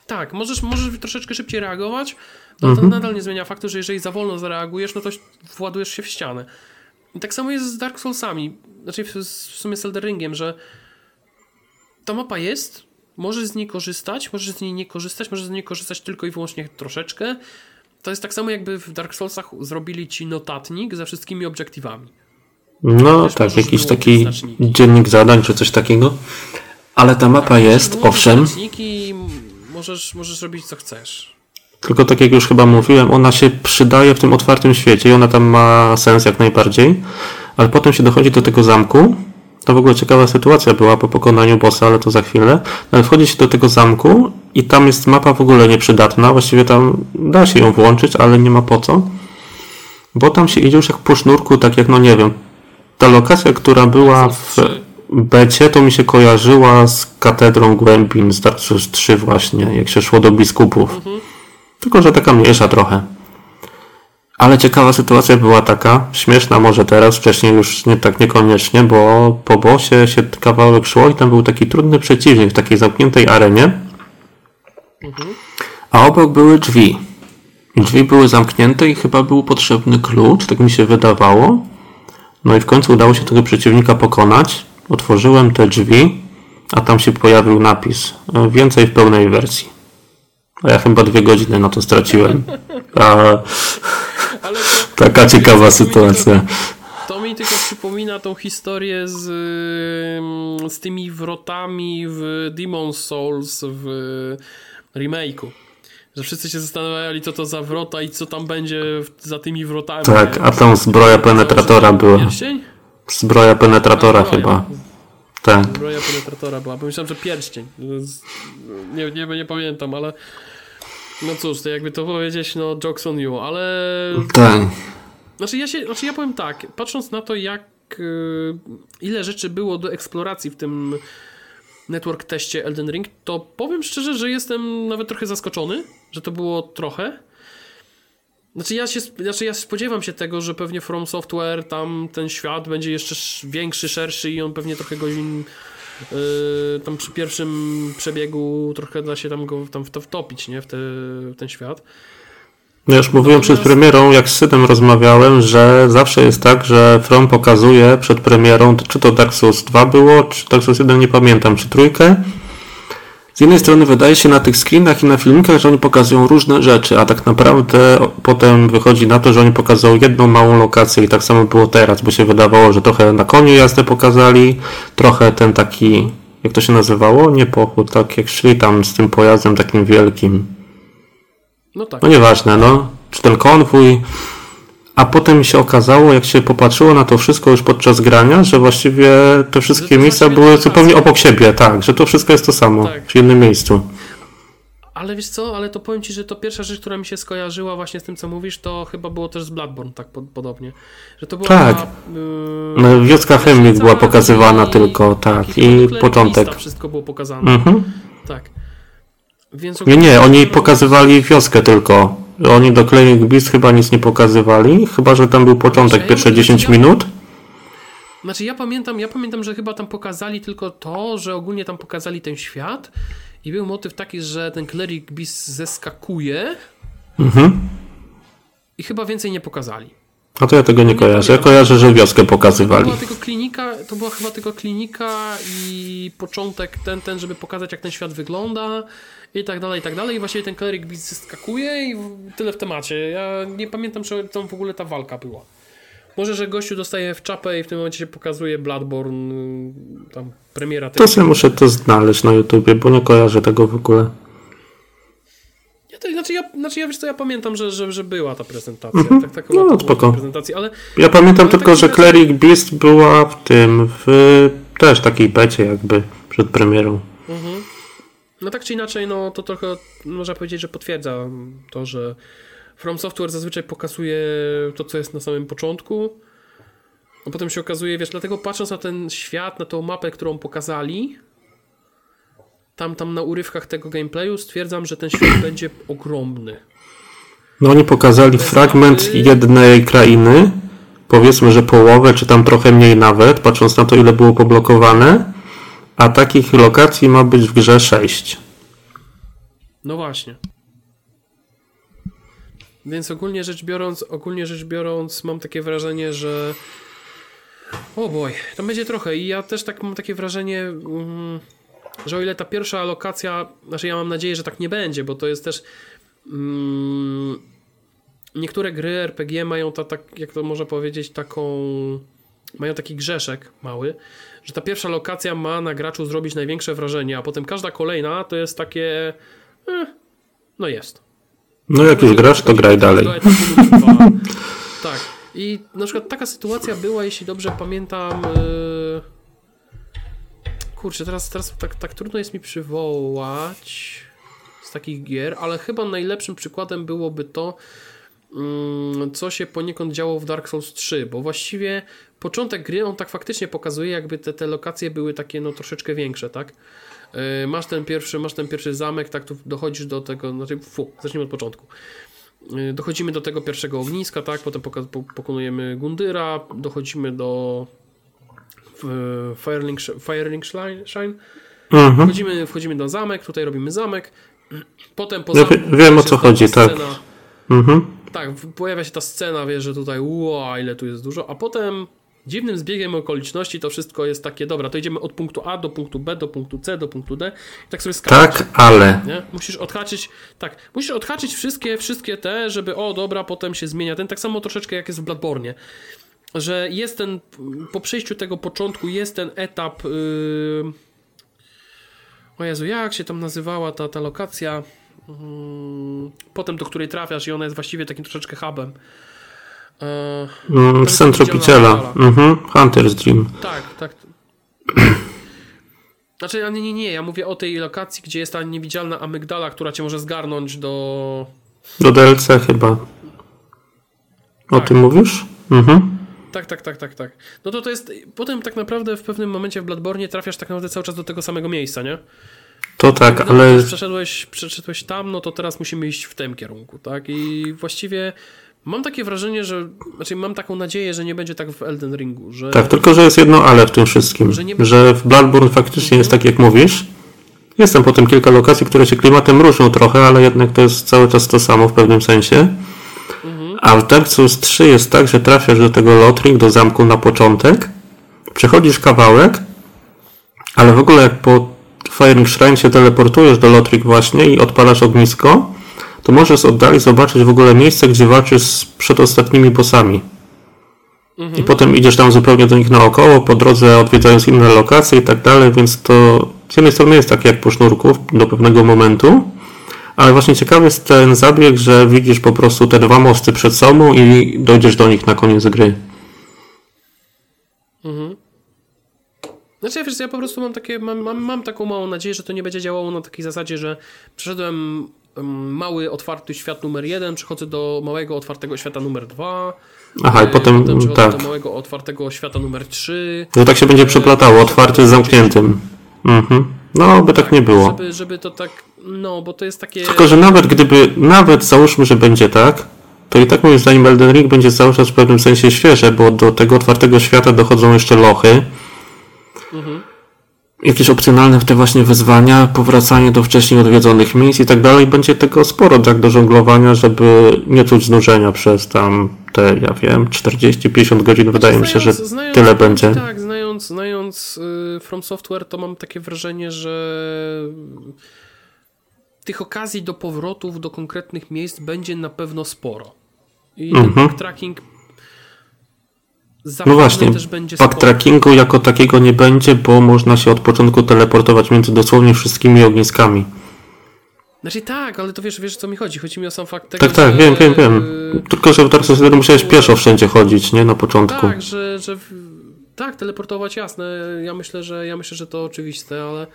Tak, możesz, możesz troszeczkę szybciej reagować. No to mhm. nadal nie zmienia faktu, że jeżeli za wolno zareagujesz, no to władujesz się w ścianę. I tak samo jest z Dark Soulsami, znaczy w, w sumie z Eldering, że ta mapa jest, możesz z niej korzystać, możesz z niej nie korzystać, możesz z niej korzystać tylko i wyłącznie troszeczkę. To jest tak samo jakby w Dark Soulsach zrobili ci notatnik ze wszystkimi obiektywami. No Też tak, jakiś taki dziennik zadań czy coś takiego. Ale ta mapa tak, jest, owszem. I możesz, możesz robić co chcesz. Tylko tak jak już chyba mówiłem, ona się przydaje w tym otwartym świecie i ona tam ma sens jak najbardziej. Ale potem się dochodzi do tego zamku to w ogóle ciekawa sytuacja była po pokonaniu bossa, ale to za chwilę. Ale wchodzi się do tego zamku i tam jest mapa w ogóle nieprzydatna. Właściwie tam da się ją włączyć, ale nie ma po co. Bo tam się idzie już jak po sznurku, tak jak, no nie wiem, ta lokacja, która była w becie, to mi się kojarzyła z katedrą głębin z Dark Souls 3 właśnie, jak się szło do biskupów. Mhm. Tylko, że taka mniejsza trochę. Ale ciekawa sytuacja była taka, śmieszna może teraz, wcześniej już nie tak niekoniecznie, bo po bosie się kawałek szło i tam był taki trudny przeciwnik w takiej zamkniętej arenie. A obok były drzwi. Drzwi były zamknięte i chyba był potrzebny klucz, tak mi się wydawało. No i w końcu udało się tego przeciwnika pokonać. Otworzyłem te drzwi, a tam się pojawił napis. Więcej w pełnej wersji. A ja chyba dwie godziny na to straciłem. A to, Taka ciekawa sytuacja. To, to mi tylko przypomina tą historię z, z tymi wrotami w Demon's Souls w remake'u. Że wszyscy się zastanawiali, co to za wrota i co tam będzie za tymi wrotami. Tak, a tam zbroja penetratora była. Pierścień? Zbroja penetratora a, chyba. Tak. Zbroja penetratora była. Pomyślałem, że pierścień. Nie, nie, nie pamiętam, ale no cóż, to jakby to powiedzieć, no jokes on you, ale... Tak. Znaczy ja, się, znaczy ja powiem tak, patrząc na to jak y, ile rzeczy było do eksploracji w tym network teście Elden Ring, to powiem szczerze, że jestem nawet trochę zaskoczony, że to było trochę. Znaczy ja, się, znaczy ja spodziewam się tego, że pewnie From Software tam ten świat będzie jeszcze większy, szerszy i on pewnie trochę go Yy, tam przy pierwszym przebiegu trochę da się tam go tam w to wtopić, nie? W, te, w ten świat. Ja już mówiłem Natomiast... przed premierą, jak z Sydem rozmawiałem, że zawsze jest tak, że From pokazuje przed premierą, czy to Dark Souls 2 było, czy Dark Souls 1, nie pamiętam, czy trójkę, z jednej strony wydaje się na tych screenach i na filmikach, że oni pokazują różne rzeczy, a tak naprawdę potem wychodzi na to, że oni pokazują jedną małą lokację i tak samo było teraz, bo się wydawało, że trochę na koniu jazdę pokazali, trochę ten taki, jak to się nazywało? Nie pochód, tak jak szli tam z tym pojazdem takim wielkim. No tak. No nieważne, no. Czy ten konwój, a potem się okazało, jak się popatrzyło na to wszystko już podczas grania, że właściwie te wszystkie miejsca były zupełnie obok siebie, tak, że to wszystko jest to samo, tak. w jednym miejscu. Ale wiesz co, ale to powiem Ci, że to pierwsza rzecz, która mi się skojarzyła właśnie z tym, co mówisz, to chyba było też z Bloodborne, tak podobnie. Że to była tak. Yy, wioska Chemik była pokazywana i, tylko, tak, tak i, i początek. wszystko było pokazane. Mhm. Tak. Więc nie, nie, oni pokazywali wioskę tylko. Oni do Clinic Beast chyba nic nie pokazywali, chyba że tam był początek, pierwsze 10 minut. Znaczy ja pamiętam, ja pamiętam, że chyba tam pokazali tylko to, że ogólnie tam pokazali ten świat i był motyw taki, że ten Cleric Beast zeskakuje mhm. i chyba więcej nie pokazali. A to ja tego nie, nie kojarzę. Ja kojarzę, że wioskę pokazywali. To była tylko klinika, to była chyba tylko klinika i początek ten, ten, żeby pokazać jak ten świat wygląda i tak dalej, i tak dalej. I właściwie ten kleryk skakuje i tyle w temacie. Ja nie pamiętam, czy tam w ogóle ta walka była. Może, że gościu dostaje w czapę i w tym momencie się pokazuje Bloodborne, tam premiera tego. To sobie muszę to znaleźć na YouTubie, bo nie kojarzę tego w ogóle. Ja to, znaczy, ja, znaczy ja wiesz co, ja pamiętam, że, że, że była ta prezentacja. Mm -hmm. Tak, tak, no, spoko. Prezentacji, ale, ja pamiętam ale tylko, tak że Cleric Beast była w tym, w też takiej becie jakby przed premierą. Mhm. No tak czy inaczej, no to trochę można powiedzieć, że potwierdza to, że From Software zazwyczaj pokazuje to, co jest na samym początku, a potem się okazuje, wiesz, dlatego patrząc na ten świat, na tą mapę, którą pokazali, tam, tam na urywkach tego gameplayu stwierdzam, że ten świat będzie ogromny. No oni pokazali Bez fragment mapy... jednej krainy, powiedzmy, że połowę, czy tam trochę mniej nawet, patrząc na to, ile było poblokowane, a takich lokacji ma być w grze 6. No właśnie. Więc ogólnie rzecz biorąc, ogólnie rzecz biorąc, mam takie wrażenie, że o boj, to będzie trochę i ja też tak mam takie wrażenie, mm, że o ile ta pierwsza alokacja, znaczy ja mam nadzieję, że tak nie będzie, bo to jest też mm, niektóre gry RPG mają ta, tak, jak to można powiedzieć, taką mają taki grzeszek mały, że ta pierwsza lokacja ma na graczu zrobić największe wrażenie, a potem każda kolejna to jest takie eh, no jest. No jak już grasz, to graj dalej. Tak. I na przykład taka sytuacja była, jeśli dobrze pamiętam. Yy... Kurczę, teraz, teraz tak, tak trudno jest mi przywołać z takich gier, ale chyba najlepszym przykładem byłoby to, mm, co się poniekąd działo w Dark Souls 3, bo właściwie początek gry on tak faktycznie pokazuje, jakby te, te lokacje były takie no troszeczkę większe, tak? Yy, masz ten pierwszy, masz ten pierwszy zamek, tak tu dochodzisz do tego, znaczy fu, zacznijmy od początku. Yy, dochodzimy do tego pierwszego ogniska, tak, potem pokonujemy Gundyra, dochodzimy do Firelink, Firelink Shine, mhm. wchodzimy, wchodzimy do zamek, tutaj robimy zamek, potem po zamku... Wiem o co chodzi, tak. Mhm. Tak, pojawia się ta scena, wiesz, że tutaj wow, ile tu jest dużo, a potem dziwnym zbiegiem okoliczności to wszystko jest takie, dobra, to idziemy od punktu A do punktu B, do punktu C, do punktu D i tak sobie skaczesz. Tak, ale... Nie? Musisz odhaczyć, tak, musisz odhaczyć wszystkie, wszystkie te, żeby o, dobra, potem się zmienia ten, tak samo troszeczkę jak jest w Bloodborne, że jest ten, po przejściu tego początku jest ten etap yy... o Jezu, jak się tam nazywała ta, ta lokacja yy... potem do której trafiasz i ona jest właściwie takim troszeczkę hubem Mm, Sen Tropiciela. Mhm. Hunter's Dream. Tak, tak. Znaczy, nie, nie, nie. Ja mówię o tej lokacji, gdzie jest ta niewidzialna amygdala, która cię może zgarnąć do. Do DLC chyba. O tak. tym mówisz? Mhm. Tak, tak, tak, tak, tak. No to to jest. Potem tak naprawdę w pewnym momencie w Bloodborne trafiasz tak naprawdę cały czas do tego samego miejsca, nie? To tak, ale. Przeszedłeś, przeszedłeś tam, no to teraz musimy iść w tym kierunku, tak? I właściwie Mam takie wrażenie, że. Znaczy, mam taką nadzieję, że nie będzie tak w Elden Ringu. Że... Tak, tylko że jest jedno ale w tym wszystkim. Że, nie... że w Bloodborne faktycznie jest tak, jak mówisz. Jest tam potem kilka lokacji, które się klimatem różnią trochę, ale jednak to jest cały czas to samo w pewnym sensie. A w Dark Souls 3 jest tak, że trafiasz do tego Lotring, do zamku na początek, przechodzisz kawałek, ale w ogóle jak po Firing Shrine się teleportujesz do Lotring właśnie i odpalasz ognisko, to możesz z oddali zobaczyć w ogóle miejsce, gdzie walczysz z przedostatnimi bossami. Mhm. I potem idziesz tam zupełnie do nich naokoło, po drodze odwiedzając inne lokacje i tak dalej, więc to z jednej strony jest tak jak po sznurku do pewnego momentu, ale właśnie ciekawy jest ten zabieg, że widzisz po prostu te dwa mosty przed sobą i dojdziesz do nich na koniec gry. Mhm. Znaczy, wiesz, ja po prostu mam takie, mam, mam, mam taką małą nadzieję, że to nie będzie działało na takiej zasadzie, że przeszedłem mały otwarty świat numer jeden, przechodzę do małego otwartego świata numer dwa. Aha, i potem, potem przechodzę tak. do małego otwartego świata numer trzy. No tak się będzie przeplatało, otwarty z zamkniętym. Mhm. No, by tak, tak, nie było. Żeby, żeby to tak, no, bo to jest takie... Tylko, że nawet gdyby, nawet załóżmy, że będzie tak, to i tak moim zdaniem Elden Ring będzie cały czas w pewnym sensie świeże, bo do tego otwartego świata dochodzą jeszcze lochy. Mhm jakieś opcjonalne w te właśnie wyzwania, powracanie do wcześniej odwiedzonych miejsc i tak dalej. Będzie tego sporo tak do żonglowania, żeby nie czuć znużenia przez tam te, ja wiem, 40-50 godzin. Wydaje mi się, że znając, tyle będzie. Tak, znając, znając y, From Software, to mam takie wrażenie, że tych okazji do powrotów do konkretnych miejsc będzie na pewno sporo. I mhm. ten no właśnie, backtrackingu jako takiego nie będzie, bo można się od początku teleportować między dosłownie wszystkimi ogniskami. Znaczy tak, ale to wiesz, wiesz co mi chodzi. Chodzi mi o sam fakt tego, Tak, tak, że, wiem, wiem, wiem. y, Tylko, że w Dark Souls 1 musiałeś pieszo wszędzie chodzić, nie? Na początku. Tak, że, że tak, teleportować jasne. Ja myślę, że ja myślę, że to oczywiste, ale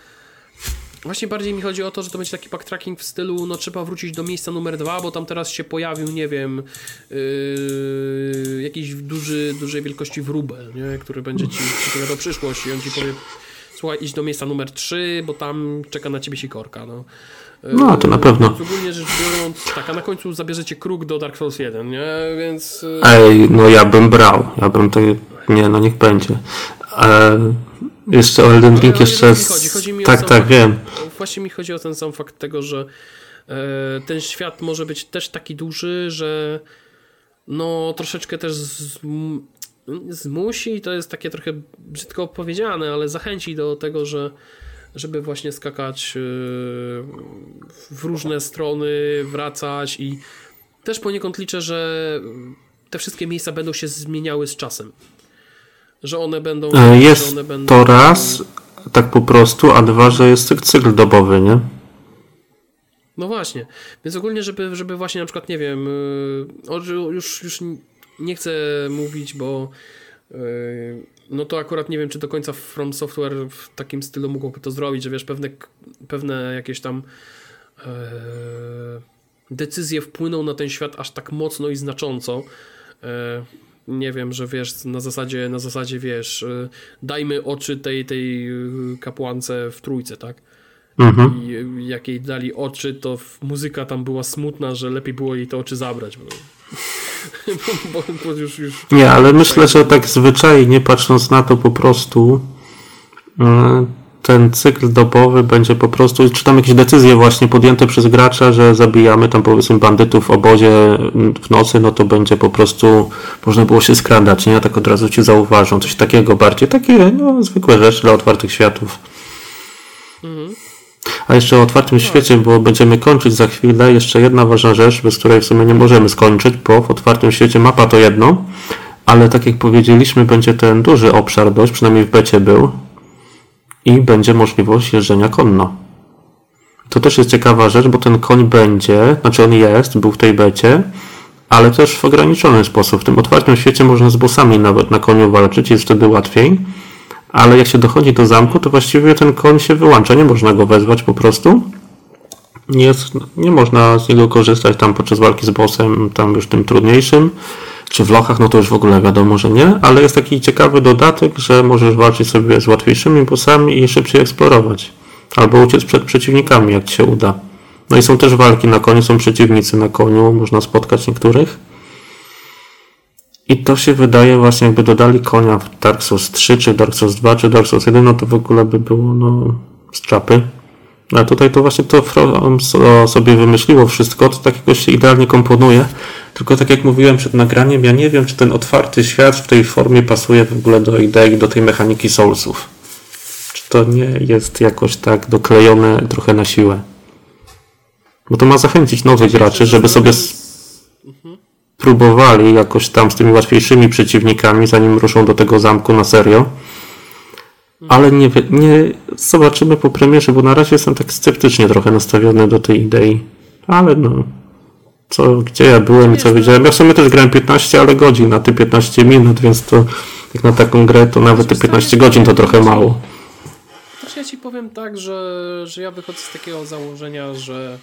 właśnie bardziej mi chodzi o to, że to będzie taki backtracking w stylu, no trzeba wrócić do miejsca numer dwa, bo tam teraz się pojawił, nie wiem, yy, jakiś duży, dużej wielkości wróbel, nie? który będzie ci przypowiadał przyszłość i on ci powie słuchaj, idź do miejsca numer 3, bo tam czeka na ciebie sikorka, no. No, to na pewno. Ogólnie rzecz biorąc, tak, a na końcu zabierzecie kruk do Dark Souls 1, nie? Więc... yy, Ej, no ja bym brał. Ja bym to... Nie, no niech będzie. E, jeszcze o Elden Ring jeszcze... chodzi? Chodzi mi Tak, tak, fakt- wiem. Właśnie mi chodzi o ten sam fakt tego, że e, ten świat może być też taki duży, że no troszeczkę też zm- zmusi, to jest takie trochę brzydko powiedziane, ale zachęci do tego, że żeby właśnie skakać e, w różne strony, wracać i też poniekąd liczę, że te wszystkie miejsca będą się zmieniały z czasem. Że one będą. E, Jest one będą, to raz, tak po prostu, a dwa, że jest cyk- cykl dobowy, nie? No właśnie, więc ogólnie, żeby, żeby właśnie na przykład, nie wiem, że już, już nie chcę mówić, bo yy, no to akurat nie wiem, czy do końca From Software w takim stylu mogłoby to zrobić, że wiesz, pewne, pewne jakieś tam decyzje wpłyną na ten świat aż tak mocno i znacząco. Nie wiem, że wiesz, na zasadzie, na zasadzie wiesz, yy, dajmy oczy tej, tej yy, kapłance w trójce, tak? Mhm. I y, jak jej dali oczy, to muzyka tam była smutna, że lepiej było jej te oczy zabrać. Bo, bo, bo już, już Nie, ale myślę, że tak zwyczajnie patrząc na to po prostu e, ten cykl dobowy będzie po prostu, czy tam jakieś decyzje właśnie podjęte przez gracza, że zabijamy tam powiedzmy bandytów w obozie mm, w nocy, no to będzie po prostu można było się skradać, nie? Tak od razu ci zauważą, coś takiego bardziej, takie no, zwykłe rzeczy dla otwartych światów. A jeszcze o otwartym świecie, bo będziemy kończyć za chwilę. Jeszcze jedna ważna rzecz, bez której w sumie nie możemy skończyć, bo w otwartym świecie mapa to jedno, ale tak jak powiedzieliśmy, będzie ten duży obszar dość, przynajmniej w becie był, i będzie możliwość jeżdżenia konno. To też jest ciekawa rzecz, bo ten koń będzie, znaczy on jest, był w tej becie, ale też w ograniczony sposób. W tym otwartym świecie można z bossami nawet na koniu walczyć, jest wtedy łatwiej. Ale jak się dochodzi do zamku, to właściwie ten koń się wyłącza, nie można go wezwać po prostu. Jest, nie można z niego korzystać tam podczas walki z bossem, tam już tym trudniejszym. Czy w lochach, no to już w ogóle wiadomo, że nie, ale jest taki ciekawy dodatek, że możesz walczyć sobie z łatwiejszymi bossami i szybciej eksplorować. Albo uciec przed przeciwnikami, jak ci się uda. No i są też walki na koniu, są przeciwnicy na koniu, można spotkać niektórych. I to się wydaje właśnie, jakby dodali konia w Dark Souls 3, czy Dark Souls 2, czy Dark Souls 1, no to w ogóle by było no, z czapy. A tutaj to właśnie to From so- sobie wymyśliło wszystko, to tak jakoś się idealnie komponuje. Tylko tak jak mówiłem przed nagraniem, ja nie wiem, czy ten otwarty świat w tej formie pasuje w ogóle do idei, do tej mechaniki Soulsów. Czy to nie jest jakoś tak doklejone trochę na siłę. Bo to ma zachęcić nowych graczy, żeby sobie spróbowali jakoś tam z tymi łatwiejszymi przeciwnikami, zanim ruszą do tego zamku na serio. Ale nie, nie zobaczymy po premierze, bo na razie jestem tak sceptycznie trochę nastawiony do tej idei. Ale no, co, gdzie ja byłem i co wiedziałem. Ja w sumie też grałem 15, ale godzin, a ty 15 minut, więc to jak na taką grę, to nawet te 15 godzin to trochę mało. Znaczy ja ci powiem tak, że, że ja wychodzę z takiego założenia, że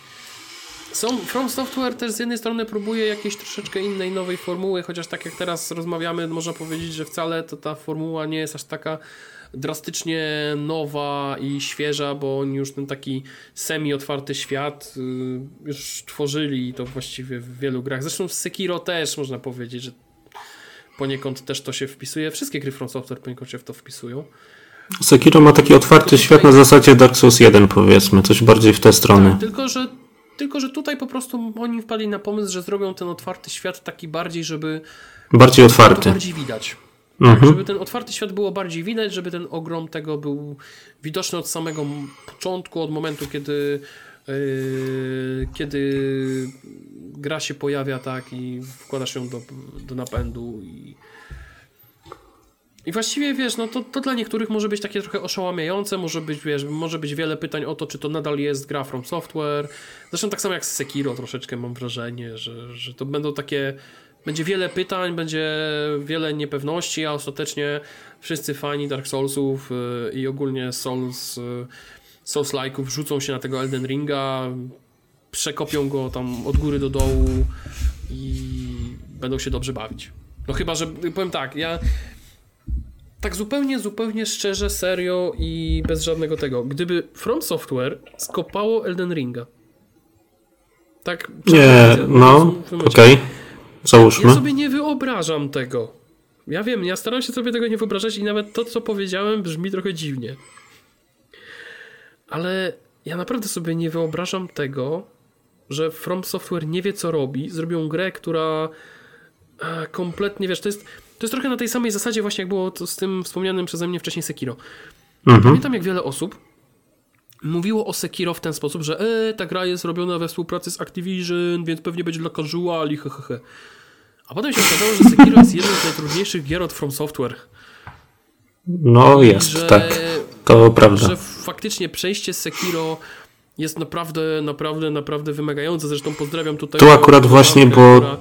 są, From Software też z jednej strony próbuje jakiejś troszeczkę innej, nowej formuły, chociaż tak jak teraz rozmawiamy, można powiedzieć, że wcale to ta formuła nie jest aż taka drastycznie nowa i świeża, bo oni już ten taki semi-otwarty świat y, już tworzyli i to właściwie w wielu grach. Zresztą w Sekiro też można powiedzieć, że poniekąd też to się wpisuje. Wszystkie gry From Software poniekąd się w to wpisują. Sekiro ma taki otwarty świat na zasadzie Dark Souls 1 powiedzmy, coś bardziej w tę stronę. Tak, tylko, że, tylko, że tutaj po prostu oni wpadli na pomysł, że zrobią ten otwarty świat taki bardziej, żeby Bardziej otwarty. bardziej widać. Tak, Mhm. żeby ten otwarty świat było bardziej widać, żeby ten ogrom tego był widoczny od samego początku, od momentu, kiedy yy, kiedy gra się pojawia tak i wkładasz ją do, do napędu i I właściwie wiesz, no to, to dla niektórych może być takie trochę oszałamiające, może być, wiesz, może być wiele pytań o to, czy to nadal jest gra From Software. Zresztą tak samo jak z Sekiro troszeczkę mam wrażenie, że, że to będą takie. Będzie wiele pytań, będzie wiele niepewności, a ostatecznie wszyscy fani Dark Soulsów yy, i ogólnie Souls, yy, Souls-like'ów rzucą się na tego Elden Ringa, przekopią go tam od góry do dołu i będą się dobrze bawić. No chyba, że powiem tak, ja tak zupełnie, zupełnie szczerze, serio i bez żadnego tego. Gdyby From Software skopało Elden Ringa. Tak. Nie, no, okej. Okay. Załóżmy. Ja sobie nie wyobrażam tego. Ja wiem, ja staram się sobie tego nie wyobrażać i nawet to, co powiedziałem, brzmi trochę dziwnie. Ale ja naprawdę sobie nie wyobrażam tego, że From Software nie wie, co robi. Zrobią grę, która kompletnie, wiesz, to jest to jest trochę na tej samej zasadzie właśnie jak było z tym wspomnianym przeze mnie wcześniej Sekiro. Mhm. Pamiętam jak wiele osób mówiło o Sekiro w ten sposób, że e, ta gra jest robiona we współpracy z Activision, więc pewnie będzie dla casuali, hehehe. A potem się okazało, że Sekiro jest jednym z najtrudniejszych gier od From Software. No jest, że, tak. To prawda. Że faktycznie przejście z Sekiro jest naprawdę, naprawdę, naprawdę wymagające. Zresztą pozdrawiam tutaj. Tu akurat właśnie, bo która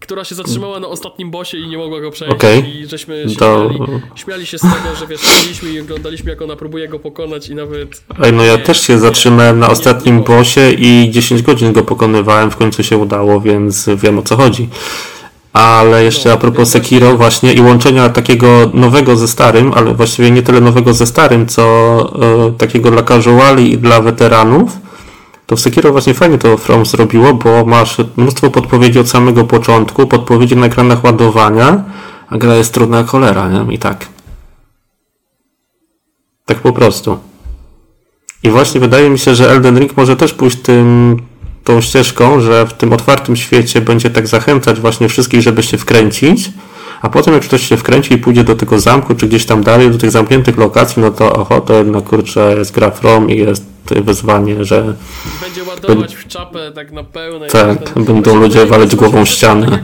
która się zatrzymała na ostatnim bosie i nie mogła go przejść okay. i żeśmy się to... śmiali, śmiali, się z tego, że wiesz, siedzieliśmy i oglądaliśmy jak ona próbuje go pokonać i nawet... Ej, no ja nie, też się zatrzymałem na ostatnim bosie i 10 godzin go pokonywałem, w końcu się udało, więc wiem o co chodzi. Ale jeszcze no, a propos Sekiro właśnie i łączenia takiego nowego ze starym, ale właściwie nie tyle nowego ze starym, co e, takiego dla casuali i dla weteranów, to w Sekiro właśnie fajnie to From zrobiło, bo masz mnóstwo podpowiedzi od samego początku, podpowiedzi na ekranach ładowania, a gra jest trudna cholera, nie? I tak. Tak po prostu. I właśnie wydaje mi się, że Elden Ring może też pójść tym, tą ścieżką, że w tym otwartym świecie będzie tak zachęcać właśnie wszystkich, żeby się wkręcić, a potem jak ktoś się wkręci i pójdzie do tego zamku, czy gdzieś tam dalej, do tych zamkniętych lokacji, no to oho, to jednak kurczę jest gra From i jest wyzwanie, że... Będzie ładować w czapę tak na pełne. Tak, ten... będą ludzie waleć głową ścianę. Tak,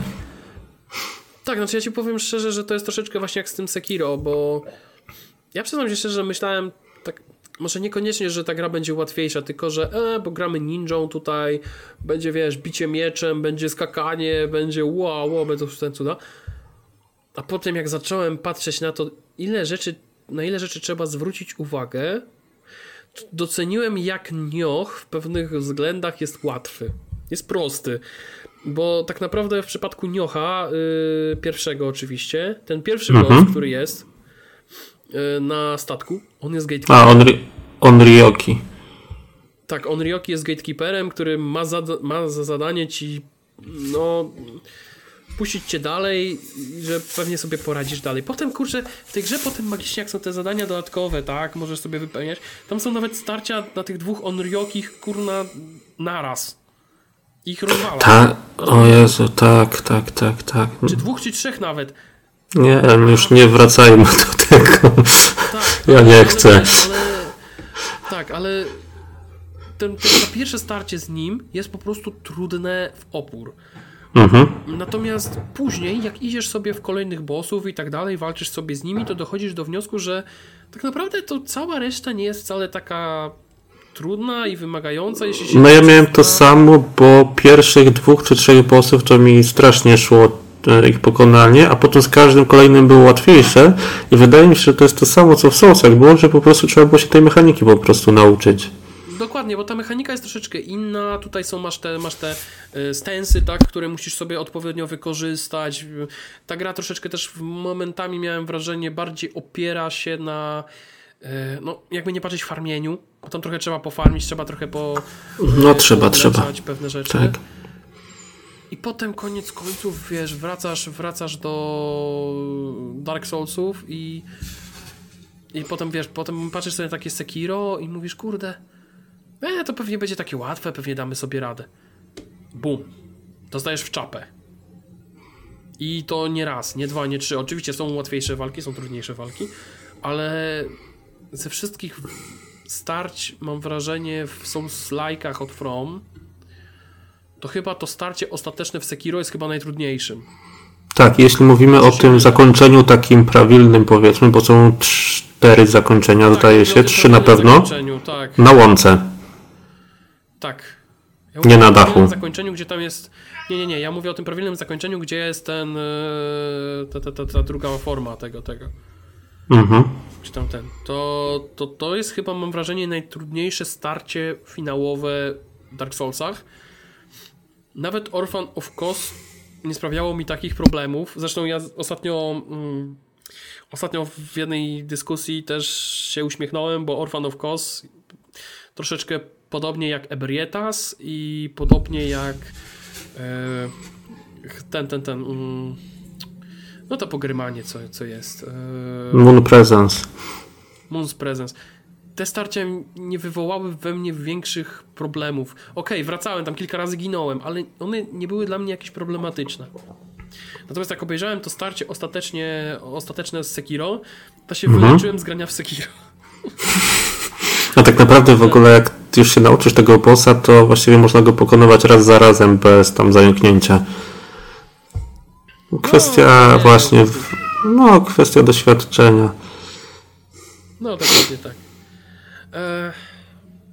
tak, znaczy ja ci powiem szczerze, że to jest troszeczkę właśnie jak z tym Sekiro, bo ja przyznam się szczerze, że myślałem tak, może niekoniecznie, że ta gra będzie łatwiejsza, tylko że e, bo gramy ninją tutaj, będzie wiesz, bicie mieczem, będzie skakanie, będzie wow, wow, będą ten cuda. A potem jak zacząłem patrzeć na to, ile rzeczy, na ile rzeczy trzeba zwrócić uwagę, doceniłem jak nioch w pewnych względach jest łatwy. Jest prosty. Bo tak naprawdę w przypadku Niocha, yy, pierwszego oczywiście, ten pierwszy mhm. boss, który jest yy, na statku, on jest gatekeeperem. A, Onri Onryoki. Tak, Onryoki jest gatekeeperem, który ma za, ma za zadanie ci no puścić cię dalej, że pewnie sobie poradzisz dalej. Potem, kurczę, w tej grze potem magicznie jak są te zadania dodatkowe, tak, możesz sobie wypełniać. Tam są nawet starcia na tych dwóch onryokich, kurna, naraz. Ich rozwala. Tak, o Jezu, tak, tak, tak, tak. Czy dwóch, czy trzech nawet. Nie, już nie wracajmy do tego. Tak, ja nie ale, chcę. Ale, tak, ale ten, ten, to pierwsze starcie z nim jest po prostu trudne w opór. Mhm. Natomiast później, jak idziesz sobie w kolejnych bossów i tak dalej, walczysz sobie z nimi, to dochodzisz do wniosku, że tak naprawdę to cała reszta nie jest wcale taka trudna i wymagająca. Jeśli się no ja miałem to samo, bo pierwszych dwóch czy trzech bossów to mi strasznie szło e, ich pokonanie, a potem z każdym kolejnym było łatwiejsze i wydaje mi się, że to jest to samo co w Soulsach było, że po prostu trzeba było się tej mechaniki po prostu nauczyć. Dokładnie, bo ta mechanika jest troszeczkę inna. Tutaj są, masz te, masz te e, stensy, tak, które musisz sobie odpowiednio wykorzystać. Ta gra troszeczkę też momentami miałem wrażenie bardziej opiera się na e, no, jakby nie patrzeć farmieniu, bo tam trochę trzeba pofarmić, trzeba trochę po No e, trzeba, trzeba. pewne rzeczy. Tak. I potem koniec końców, wiesz, wracasz, wracasz do Dark Soulsów i i potem, wiesz, potem patrzysz sobie na takie Sekiro i mówisz, kurde, E, to pewnie będzie takie łatwe, pewnie damy sobie radę. Bum. Dostajesz w czapę. I to nie raz, nie dwa, nie trzy. Oczywiście są łatwiejsze walki, są trudniejsze walki, ale ze wszystkich starć mam wrażenie są slajkach od From to chyba to starcie ostateczne w Sekiro jest chyba najtrudniejszym. Tak, jeśli mówimy o tym zakończeniu takim prawilnym, powiedzmy, bo są cztery zakończenia, Tak, zdaje się, trzy na pewno, Tak, na łące. Tak. Ja Nie na dachu. zakończeniu, gdzie tam jest... Nie, nie, nie, ja mówię o tym prawilnym zakończeniu, gdzie jest ten... e, Ta, ta, ta, ta druga forma tego, tego. Mhm. Czy tam ten. To, to, to jest chyba, mam wrażenie, najtrudniejsze starcie finałowe w Dark Soulsach. Nawet Orphan of Kos nie sprawiało mi takich problemów. Zresztą ja ostatnio... Mm, ostatnio w jednej dyskusji też się uśmiechnąłem, bo Orphan of Kos troszeczkę podobnie jak Ebrietas i podobnie jak e, ten, ten, ten mm, no to pogrymanie, co, co jest. E, Moon Presence. Moon's Presence. Te starcia nie wywołały we mnie większych problemów. Okej, wracałem, tam kilka razy ginąłem, ale one nie były dla mnie jakieś problematyczne. Natomiast jak obejrzałem to starcie ostatecznie, ostateczne z Sekiro, to się Mhm. wyleczyłem z grania w Sekiro. A tak naprawdę w ogóle jak już się nauczysz tego bossa, to właściwie można go pokonywać raz za razem bez tam zająknięcia. Kwestia No, nie, właśnie, to- w, no kwestia doświadczenia. No, dokładnie tak. E,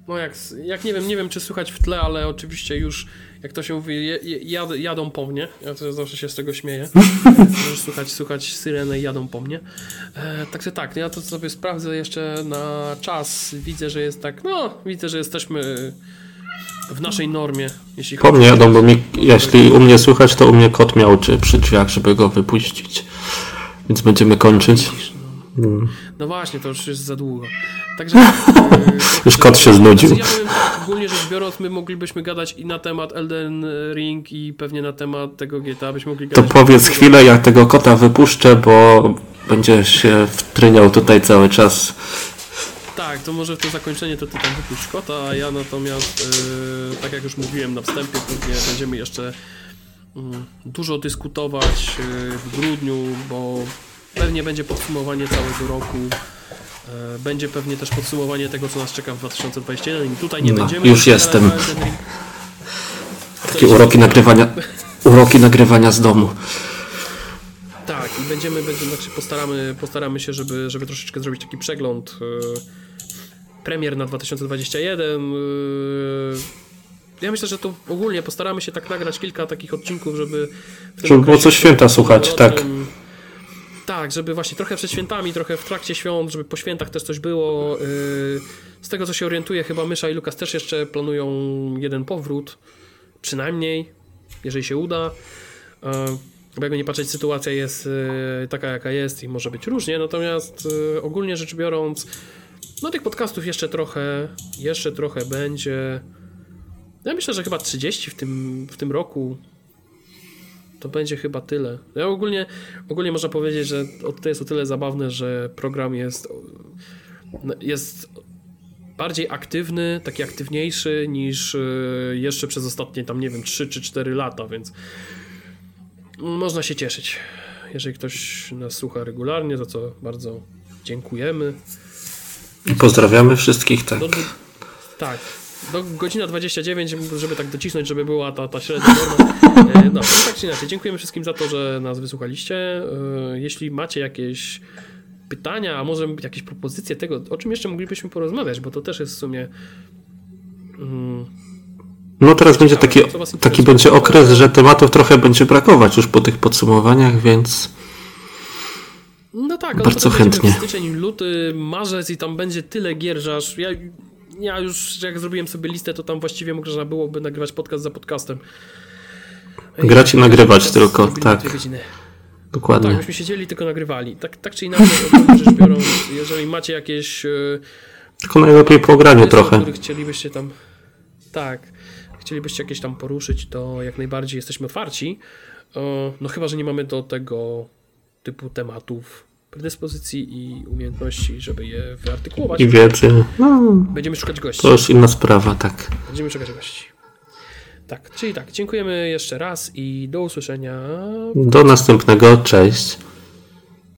no jak, jak nie wiem, nie wiem czy słychać w tle, ale oczywiście już, jak to się mówi, jad, jadą po mnie. Ja to zawsze się z tego śmieję. Możesz słuchać, słuchać syrenę jadą po mnie. E, także tak, ja to sobie sprawdzę jeszcze na czas. Widzę, że jest tak, no, widzę, że jesteśmy w naszej normie, jeśli Po mnie jadą, bo mi, jeśli u mnie słychać, to u mnie kot miałczy przy drzwiach, żeby go wypuścić. Więc będziemy kończyć. No właśnie, to już jest za długo. Także. Już kot się znudził. Ja powiem ogólnie rzecz biorąc, my moglibyśmy gadać i na temat Elden Ring, i pewnie na temat tego GTA byśmy mogli To gadać. powiedz chwilę, jak tego kota wypuszczę, bo będzie się wtryniał tutaj cały czas. Tak, to może w to zakończenie to ty tam wypuść kota, a ja natomiast, e, tak jak już mówiłem na wstępie, pewnie będziemy jeszcze mm, dużo dyskutować e, w grudniu, bo pewnie będzie podsumowanie całego roku. E, Będzie pewnie też podsumowanie tego, co nas czeka w 2021 i tutaj nie No, będziemy... już jestem. Takie uroki nagrywania, uroki nagrywania z domu. Tak, i będziemy, będziemy znaczy postaramy, postaramy się, żeby, żeby troszeczkę zrobić taki przegląd e, premier na 2021. e, ja myślę, że to ogólnie postaramy się tak nagrać kilka takich odcinków, żeby... w Żeby było co święta słuchać, tak. Tak, żeby właśnie trochę przed świętami, trochę w trakcie świąt, żeby po świętach też coś było. e, Z tego co się orientuję, chyba Mysza i Lukas też jeszcze planują jeden powrót. Przynajmniej, jeżeli się uda. Bo jakby nie patrzeć, sytuacja jest e, taka, jaka jest i może być różnie, natomiast ogólnie rzecz biorąc, no tych podcastów jeszcze trochę, jeszcze trochę będzie. Ja myślę, że chyba 30 w tym, w tym roku. To będzie chyba tyle. Ja ogólnie, ogólnie można powiedzieć, że to jest o tyle zabawne, że program jest, jest bardziej aktywny, taki aktywniejszy niż e, jeszcze przez ostatnie tam, nie wiem, 3 czy 4 lata, więc można się cieszyć. Jeżeli ktoś nas słucha regularnie, za co bardzo dziękujemy. Pozdrawiamy wszystkich, tak. Do, tak. Do godzina 29, żeby tak docisnąć, żeby była ta, ta średnia norma. E, No, tak czy inaczej, dziękujemy wszystkim za to, że nas wysłuchaliście. E, Jeśli macie jakieś pytania, a może jakieś propozycje tego, o czym jeszcze moglibyśmy porozmawiać, bo to też jest w sumie. Mm, No teraz będzie taki, taki będzie okres, że tematów trochę będzie brakować już po tych podsumowaniach, więc No tak, ale Bardzo będziemy chętnie. styczeń, luty, marzec i tam będzie tyle gier, że aż ja, ja już jak zrobiłem sobie listę, to tam właściwie można byłoby nagrywać podcast za podcastem. Grać i nagrywać tylko, tak. dwie godziny. Tak, dokładnie. byśmy siedzieli tylko nagrywali. Tak, tak czy inaczej, ogólnie rzecz biorąc, jeżeli macie jakieś e, Tylko najlepiej po graniu pomysły, trochę. których chcielibyście tam tak, chcielibyście jakieś tam poruszyć, to jak najbardziej jesteśmy otwarci. E, No chyba, że nie mamy do tego typu tematów predyspozycji i umiejętności, żeby je wyartykułować. I wiedzy. No, Będziemy szukać gości. to już inna sprawa, tak. Będziemy szukać gości. Tak, czyli tak, dziękujemy jeszcze raz i do usłyszenia Do następnego, cześć.